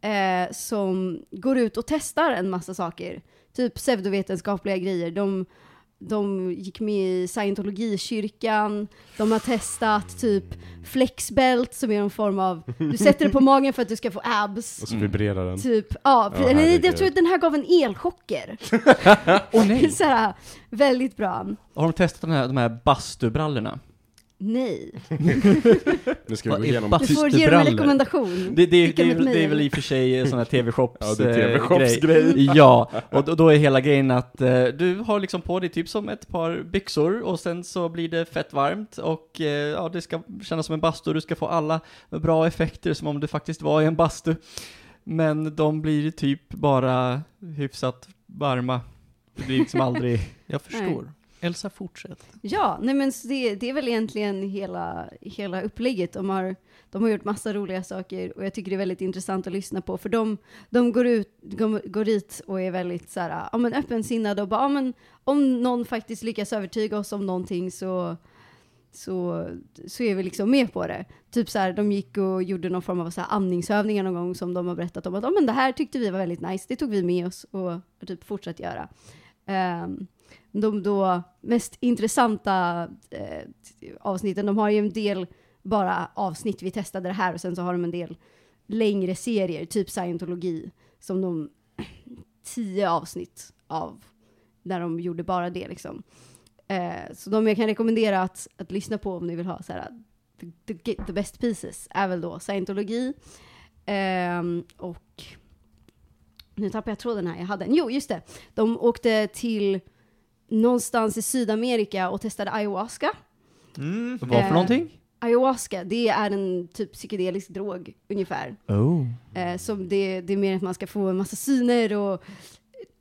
eh, som går ut och testar en massa saker. Typ pseudovetenskapliga grejer. De, de gick med i scientologikyrkan, de har testat typ flexbelt som är någon form av, (laughs) du sätter det på magen för att du ska få abs. Och så vibrerar den. Typ, ja, Ja, nej, jag tror att den här gav en elchocker. (laughs) Åh nej! (laughs) Såhär, väldigt bra. Har de testat den här, de här bastubrallorna? Nej. Nu ska vi gå igenom... Du får ge dem en rekommendation. Det, det, det, det är väl i och för sig sån här TV-shops Ja, det är eh, TV-shops grej. (laughs) Ja, och då, är hela grejen att eh, du har liksom på dig typ som ett par byxor och sen så blir det fett varmt och eh, ja, det ska kännas som en bastu du ska få alla bra effekter som om du faktiskt var i en bastu. Men de blir typ bara hyfsat varma. Det blir liksom aldrig... (laughs) Jag förstår. Elsa, fortsätt. Ja, nej men det, det är väl egentligen hela, hela upplägget. De har, de har gjort massa roliga saker och jag tycker det är väldigt intressant att lyssna på. För de, de går ut, går dit och är väldigt så här, ja men öppensinnade och bara, ja men om någon faktiskt lyckas övertyga oss om någonting så, så, så är vi liksom med på det. Typ så här, de gick och gjorde någon form av så här andningsövningar någon gång som de har berättat om att, ja men det här tyckte vi var väldigt nice, det tog vi med oss och har typ fortsatt göra. Um, de då mest intressanta eh, avsnitten, de har ju en del bara avsnitt, vi testade det här och sen så har de en del längre serier, typ scientologi, som de (clears throat) tio avsnitt av, där de gjorde bara det liksom. Eh, så de jag kan rekommendera att, att lyssna på om ni vill ha så här, the, the, the best pieces, är väl då scientologi, eh, och nu tappar jag tråden här, jag hade en. Jo, just det. De åkte till någonstans i Sydamerika och testade ayahuasca. Mm. Vad för Eh, någonting? Ayahuasca, det är en typ psykedelisk drog ungefär. Oh. Eh, som det, det är mer att man ska få en massa syner och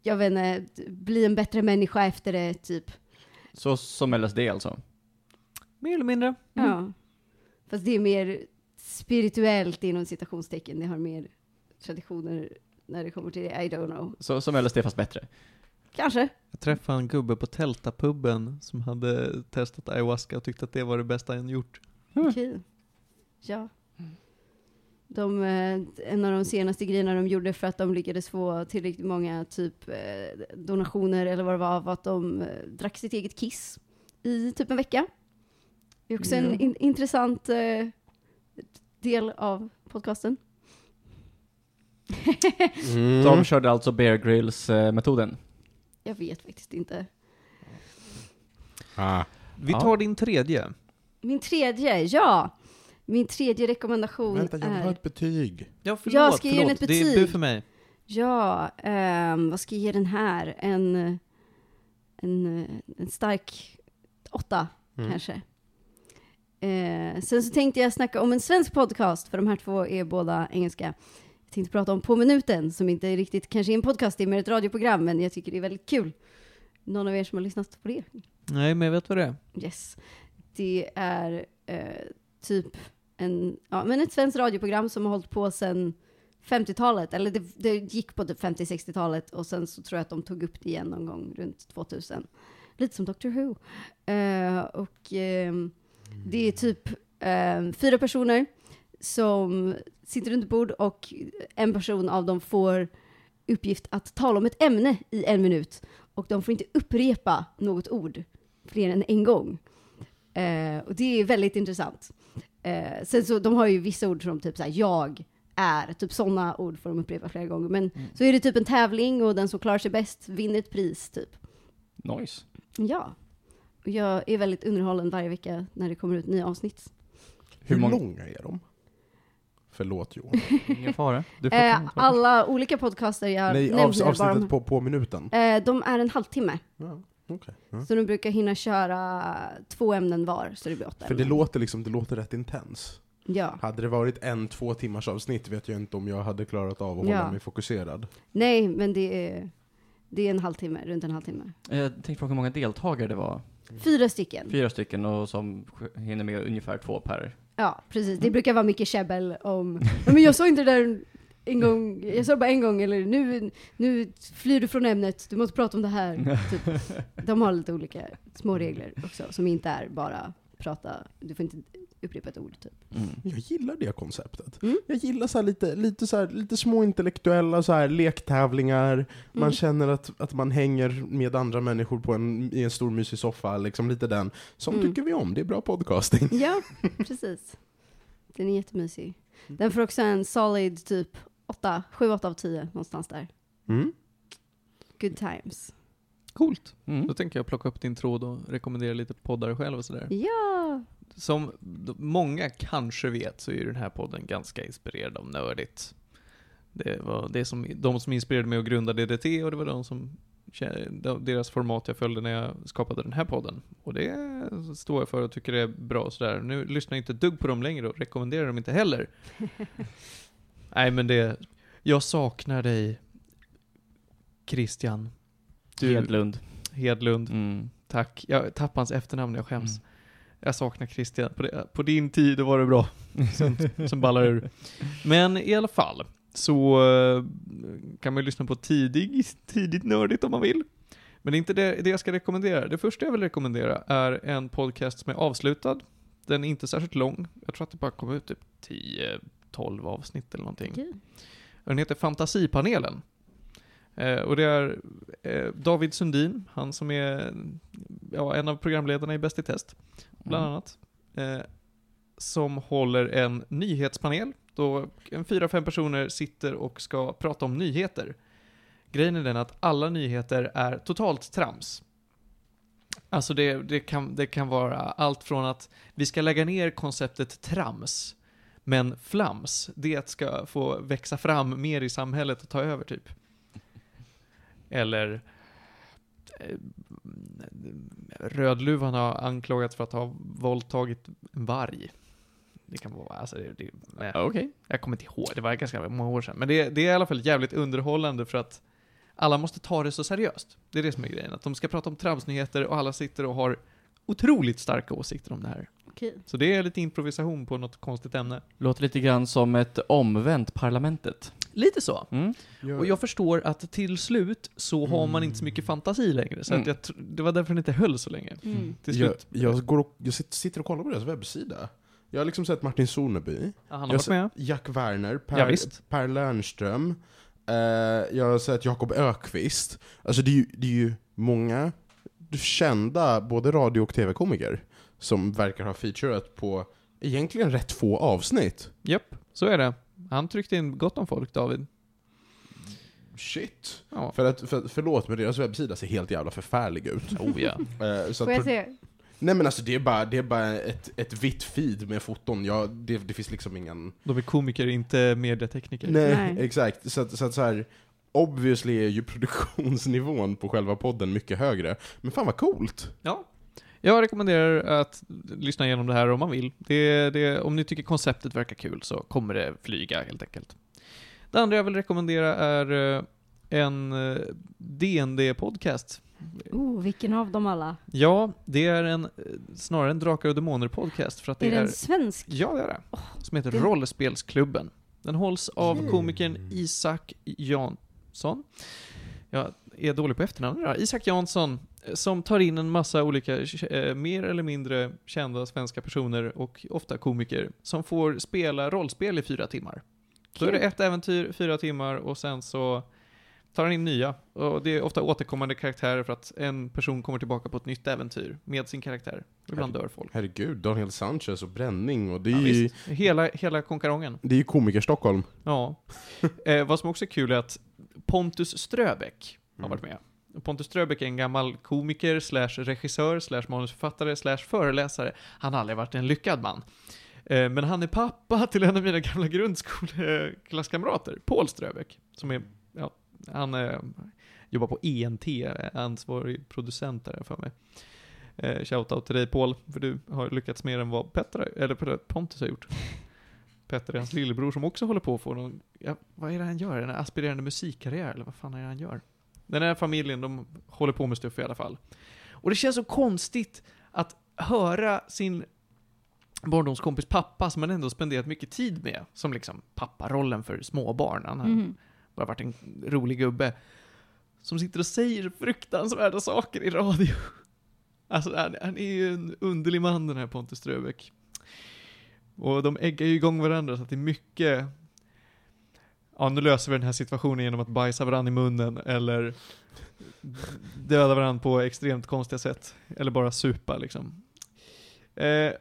jag vet inte, bli en bättre människa efter det, typ. Så som LSD alltså? Mer eller mindre. Ja. Fast det är mer spirituellt inom citationstecken, det har mer traditioner när det kommer till det, I don't know. Så, som LSD fast bättre? Kanske. Jag träffade en gubbe på Tältapubben som hade testat ayahuasca och tyckte att det var det bästa han gjort. Mm. Okej. Ja. De, eh, en av de senaste grejerna de gjorde för att de lyckades få tillräckligt många typ eh, donationer eller vad det var, var att de eh, drack sitt eget kiss i typ en vecka. Det är också en Ja. in, intressant eh, del av podcasten. Mm. De körde alltså Bear Grylls-metoden? Jag vet faktiskt inte. Ah. Vi Ja. tar din tredje. Min tredje, ja! Min tredje rekommendation Vänta, jag vill ha är... ett betyg. Ja, Jag ska ge den ett Det är betyg. bu för mig. Ja, ehm, vad ska jag ge den här? En, en, en stark åtta, Mm. kanske. Eh, sen så tänkte jag snacka om en svensk podcast, för de här två är båda engelska. Tänkte prata om På minuten, som inte är riktigt kanske är en podcast, det är mer ett radioprogram, men jag tycker det är väldigt kul. Någon av er som har lyssnat på det? Nej, men jag vet vad det är. Yes. Det är eh, typ en, ja, men ett svenskt radioprogram som har hållit på sedan 50-talet, eller det, det gick på typ 50-60-talet och sen så tror jag att de tog upp det igen någon gång runt 2000. Lite som Doctor Who. Eh, och ehm, det är typ eh, fyra personer som sitter runt ett bord och en person av dem får uppgift att tala om ett ämne i en minut. Och de får inte upprepa något ord fler än en gång. Eh, och det är väldigt intressant. Eh, sen så, de har ju vissa ord som typ såhär, jag är, typ sådana ord får de upprepa flera gånger. Men så är det typ en tävling och den som klarar sig bäst vinner ett pris, typ. Nice. Ja. Och jag är väldigt underhållen varje vecka när det kommer ut nya avsnitt. Hur Hur många- långa är de? Förlåt Johan. (laughs) Ingen fara. Du får Eh, alla olika podcaster jag Nej, nämnt avs avsnittet de, på, på minuten. eh, de är en halvtimme. Ja, okej. ja. Så de brukar hinna köra två ämnen var, så det blir åtta För det låter liksom, det låter rätt intens. Ja. Hade det varit en två timmars avsnitt vet jag inte om jag hade klarat av att Ja. hålla mig fokuserad. Nej, men det är, det är en halvtimme, runt en halvtimme. Eh, Jag tänkte fråga hur många deltagare det var. Fyra stycken. Fyra stycken och som hinner med ungefär två per. Ja, precis. Det brukar vara mycket käbbel om, "Ja, men jag sa inte det där en gång, jag sa bara en gång, eller nu, nu flyr du från ämnet, du måste prata om det här. (laughs) Typ. De har lite olika små regler också, som inte är bara prata, du får inte upprepa ett ord typ. Mm. Jag gillar det konceptet. Mm. Jag gillar så här lite, lite, så här, lite små intellektuella så här, lektävlingar. Man Mm. känner att, att man hänger med andra människor på en, i en stor mysig soffa. Liksom lite den. Sånt Mm. tycker vi om. Det är bra podcasting. Ja, (laughs) precis. Den är jättemysig. Den får också en solid typ 8, 7, 8 av 10 någonstans där. Mm. Good times. Coolt. Mm. Då tänker jag plocka upp din tråd och rekommendera lite poddar själv och sådär. Ja! Som många kanske vet så är ju den här podden ganska inspirerad av nördigt. Det var det som, de som inspirerade mig att grunda DDT och det var de som deras format jag följde när jag skapade den här podden. Och det står jag för och tycker det är bra och sådär. Nu lyssnar jag inte dugg på dem längre och rekommenderar dem inte heller. (laughs) Nej men det, jag saknar dig Christian. Du, Hedlund. Hedlund. Mm. Tack. Jag tappade hans efternamn, jag skäms. Jag saknar Christian. På, det, på din tid var det bra. Sen, (laughs) sen ballar ur. Men i alla fall, så eh, kan man ju lyssna på tidig, tidigt nördigt om man vill. Men det är inte det, det jag ska rekommendera. Det första jag vill rekommendera är en podcast som är avslutad. Den är inte särskilt lång. Jag tror att det bara kom ut typ 10-12 avsnitt eller någonting. Okej. Den heter Fantasipanelen. Eh, och det är eh, David Sundin, han som är ja, en av programledarna i Bäst i test, bland Mm. annat. Eh, som håller en nyhetspanel, då en fyra, fem personer sitter och ska prata om nyheter. Grejen är den att alla nyheter är totalt trams. Alltså det, det, kan, det kan vara allt från att vi ska lägga ner konceptet trams, men flams, det ska få växa fram mer i samhället och ta över typ. Eller Rödluvan har anklagats för att ha våldtagit en varg. Det kan vara, alltså det, det, nej, Okej. jag kommer inte ihåg, det var ganska många år sedan. Men det, det är i alla fall jävligt underhållande för att alla måste ta det så seriöst. Det är det som är grejen, att de ska prata om tramsnyheter och alla sitter och har otroligt starka åsikter om det här. Okej. Så det är lite improvisation på något konstigt ämne. Låter lite grann som ett omvänt Parlamentet. Lite så. Mm. Och jag förstår att till slut så har man inte så mycket fantasi längre. Så att Mm. jag, tr- det var därför den inte höll så länge. Mm. Till Jag, slut. jag, går och, jag sit- sitter och kollar på deras webbsida. Jag har liksom sett Martin Soneby, Ja, han har jag varit med. Jack Werner, Per, Ja, visst. per Lernström, eh, jag har sett Jakob Ökvist. Alltså det är ju, det är ju många kända, både radio och tv-komiker, som verkar ha featurat på egentligen rätt få avsnitt. Japp, så är det. Han tryckte in gott om folk, David. Shit. Ja. För att, för, förlåt, men deras webbsida ser helt jävla förfärlig ut. Oh ja. (laughs) Eh, så Får jag se? Nej men alltså det är bara, det är bara ett, ett vitt feed med foton, ja, det, det finns liksom ingen... De är komiker, inte medietekniker. Nej, Nej. (laughs) exakt. Så att, så att så här, obviously är ju produktionsnivån på själva podden mycket högre. Men fan vad coolt! Ja. Jag rekommenderar att lyssna igenom det här om man vill. Det, det, om ni tycker konceptet verkar kul så kommer det flyga helt enkelt. Det andra jag vill rekommendera är eh, en eh, DND-podcast. Oh, vilken av dem alla? Ja, det är en, eh, snarare en Drakar och Demoner-podcast för att det Är är... den svensk? Ja, det är det. Som heter det- Rollspelsklubben. Den hålls av Okej. komikern Isak Jansson. Jag är dålig på efternamn idag. Isak Jansson, som tar in en massa olika, eh, mer eller mindre kända svenska personer och ofta komiker, som får spela rollspel i fyra timmar. Då är det Kul. ett äventyr, fyra timmar, och sen så tar han in nya. Och det är ofta återkommande karaktärer för att en person kommer tillbaka på ett nytt äventyr med sin karaktär. Ibland dör folk. Herregud, Daniel Sanchez och bränning och det är Ja, ju. Hela, hela konkarongen. det är ju komiker-Stockholm. Ja. (laughs) Eh, vad som också är kul är att Pontus Ströbeck har Mm. varit med. Pontus Ströbeck är en gammal komiker, slash regissör, slash manusförfattare, slash föreläsare. Han har aldrig varit en lyckad man. Eh, men han är pappa till en av mina gamla grundskoleklasskamrater, Paul Ströbeck, som är, ja, han är, jobbar på ENT, ansvarig producent där för mig. Eh, shoutout till dig Paul, för du har lyckats mer än vad Petter, eller Pontus har gjort. Petter är hans lillebror som också håller på att få någon, ja, vad är det han gör? En aspirerande musikkarriär, eller vad fan är det han gör? Den här familjen, de håller på med stuff i alla fall. Och det känns så konstigt att höra sin barndomskompis pappa, som man ändå spenderat mycket tid med, som liksom papparollen för småbarn. Han har Mhm. bara varit en rolig gubbe. Som sitter och säger fruktansvärda saker i radio. (laughs) Alltså, han, han är ju en underlig man den här Pontus Ströbeck. Och de äggar ju igång varandra så att det är mycket Ja, nu löser vi den här situationen genom att bajsa varandra i munnen eller döda varandra på extremt konstiga sätt. Eller bara supa liksom. Eh,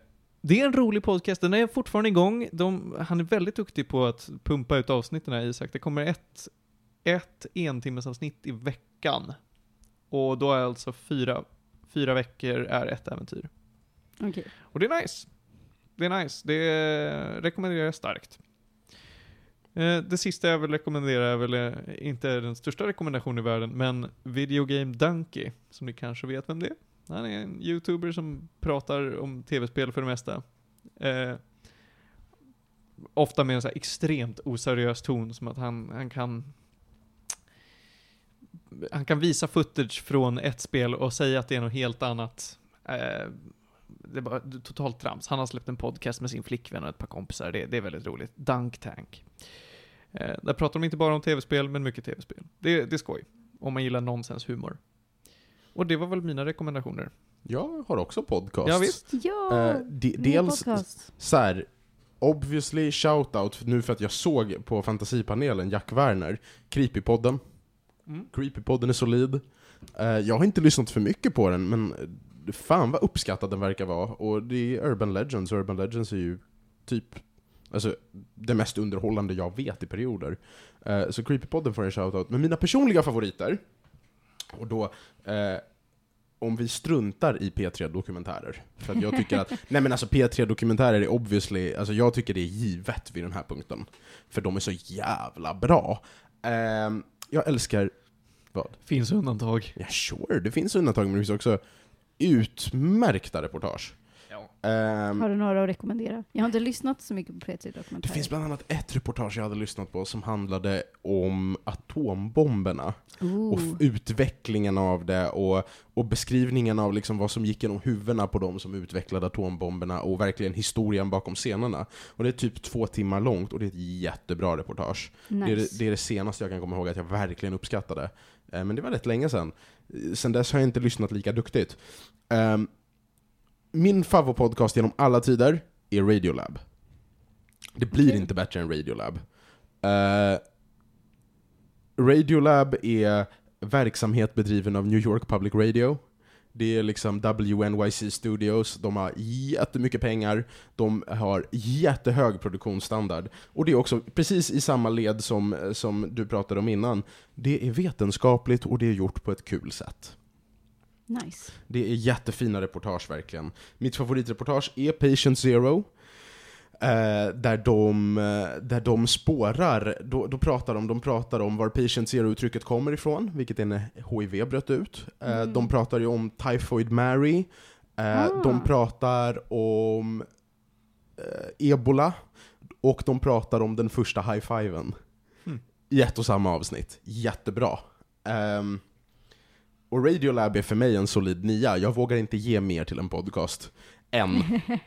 det är en rolig podcast, den är fortfarande igång. De, han är väldigt duktig på att pumpa ut avsnitten här, Isak. Det kommer ett, ett entimmesavsnitt i veckan. Och då är alltså fyra, fyra veckor är ett äventyr. Okej. Och det är nice. Det är nice. Det rekommenderar jag starkt. Eh, det sista jag vill rekommendera är väl eh, inte den största rekommendationen i världen, men Videogame Dunky, Donkey, som ni kanske vet vem det är. Han är en youtuber som pratar om tv-spel för det mesta. Eh, ofta med en så här extremt oseriös ton, som att han, han kan han kan visa footage från ett spel och säga att det är något helt annat. Eh, det är bara totalt trams. Han har släppt en podcast med sin flickvän och ett par kompisar. Det, det är väldigt roligt. Dunk Tank. Eh, där pratar de inte bara om tv-spel, men mycket tv-spel. Det, det är skoj. Om man gillar nonsenshumor. Och det var väl mina rekommendationer. Jag har också podcast. Ja, visst. Ja, Eh, de, dels podcast. så här, obviously shoutout nu för att jag såg på fantasipanelen Jack Werner, Creepypodden. Mm. Creepypodden är solid. Eh, jag har inte lyssnat för mycket på den, men fan vad uppskattad den verkar vara. Och det är Urban Legends, och Urban Legends är ju typ alltså, det mest underhållande jag vet i perioder. Eh, så Creepypodden får en shoutout. Men mina personliga favoriter, och då eh, om vi struntar i P3-dokumentärer. För att jag tycker att, (laughs) nej men alltså P3-dokumentärer är obviously, alltså jag tycker det är givet vid den här punkten. För de är så jävla bra. Ehm, jag älskar, vad? Finns undantag. Ja sure, det finns undantag men det finns också utmärkta reportage. Ehm, Har du några att rekommendera? Jag har inte lyssnat så mycket på P3 det Dokumentärer. finns bland annat ett reportage jag hade lyssnat på som handlade om atombomberna. och Ooh. utvecklingen av det och, och beskrivningen av liksom vad som gick genom huvudena på de som utvecklade atombomberna och verkligen historien bakom scenerna. Och det är typ två timmar långt och det är ett jättebra reportage. nice. Det, är det, det är det senaste jag kan komma ihåg att jag verkligen uppskattade. Eh, men det var rätt länge sedan. Sen dess har jag inte lyssnat lika duktigt. Ehm, min favoritpodcast genom alla tider är Radiolab. Det blir Okej. inte bättre än Radiolab. Uh, Radiolab är verksamhet bedriven av New York Public Radio. Det är liksom WNYC Studios, de har jättemycket pengar, de har jättehög produktionsstandard. Och det är också precis i samma led som, som du pratade om innan. Det är vetenskapligt och det är gjort på ett kul sätt. nice. Det är jättefina reportage verkligen. Mitt favoritreportage är Patient Zero. Eh, där, de, eh, där de spårar, då, då pratar de, de pratar om var Patient Zero-uttrycket kommer ifrån, vilket är när HIV bröt ut. Eh, Mm. De pratar ju om Typhoid Mary. Eh, Ah. De pratar om eh, ebola. Och de pratar om den första high-fiven. Hmm. I ett och samma avsnitt. Jättebra. Ehm, och Radiolab är för mig en solid nia. Jag vågar inte ge mer till en podcast. Än. (laughs)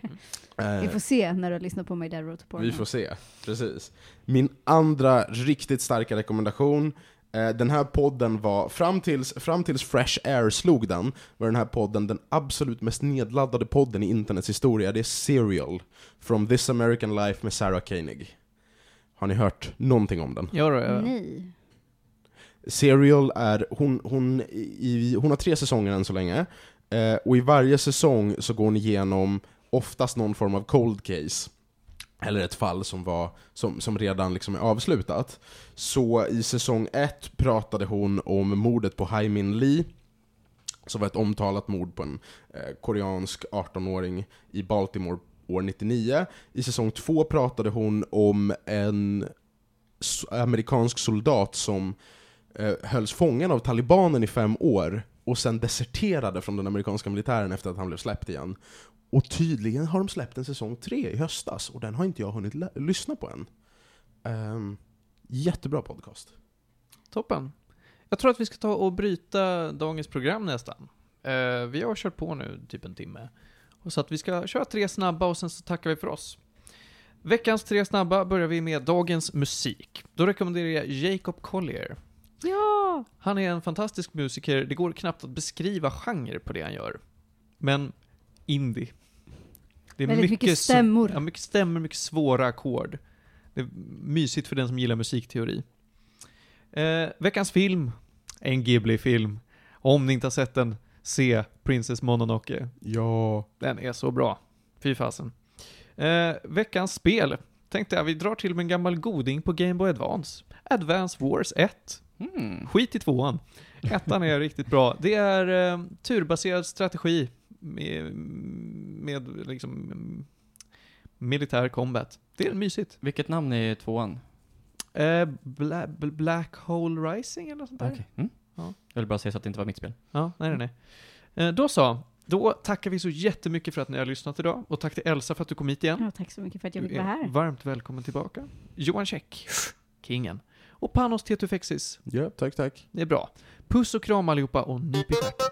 Eh, Vi får se när du har lyssnat på My Dad Wrote a Porno. vi får se, precis. Min andra riktigt starka rekommendation, eh, den här podden var, fram tills, fram tills Fresh Air slog den, var den här podden den absolut mest nedladdade podden i internets historia. Det är Serial, From This American Life med Sarah Koenig. Har ni hört någonting om den? Ja, då, ja. Nej. Serial är, hon, hon, i, hon har tre säsonger än så länge, eh, och i varje säsong så går hon igenom oftast någon form av cold case. eller ett fall som, var, som, som redan liksom är avslutat. Så i säsong 1 pratade hon om mordet på Hai Min Lee, som var ett omtalat mord på en eh, koreansk 18-åring i Baltimore år 99. I säsong 2 pratade hon om en amerikansk soldat som eh, hölls fången av talibanen i fem år och sen deserterade från den amerikanska militären efter att han blev släppt igen. Och tydligen har de släppt en säsong 3 i höstas, och den har inte jag hunnit lyssna på än. Um, jättebra podcast. Toppen. Jag tror att vi ska ta och bryta dagens program nästan. Uh, vi har kört på nu typ en timme. Och så att vi ska köra tre snabba och sen så tackar vi för oss. Veckans tre snabba börjar vi med dagens musik. Då rekommenderar jag Jacob Collier. Ja! Han är en fantastisk musiker, det går knappt att beskriva genre på det han gör. Men indie. Det är Väldigt mycket så- stämmor. Ja, mycket stämmor, mycket svåra ackord. Det är mysigt för den som gillar musikteori. Eh, veckans film, en Ghibli-film. Om ni inte har sett den, se Princess Mononoke. Ja, Den är så bra. Fy fasen. Eh, veckans spel. Tänkte jag, vi drar till med en gammal goding på Game Boy Advance. Advance Wars 1. Mm. Skit i tvåan. Ettan är riktigt bra. Det är eh, turbaserad strategi med, med liksom mm, militär combat. Det är mysigt. Vilket namn är tvåan? Eh, Bla, Bl- Black Hole Rising eller något sånt där. Okej. Mm. Ja. Jag vill bara säga så att det inte var mitt spel. Ja, nej, nej, nej. Eh, då så. Då tackar vi så jättemycket för att ni har lyssnat idag. Och tack till Elsa för att du kom hit igen. ja, tack så mycket för att jag Du fick är vara här. varmt välkommen tillbaka. Johan Käck, kingen. Och Panos Tetufexis. Ja, tack, tack. Det är bra. Puss och kram allihopa och nyp i stjärten.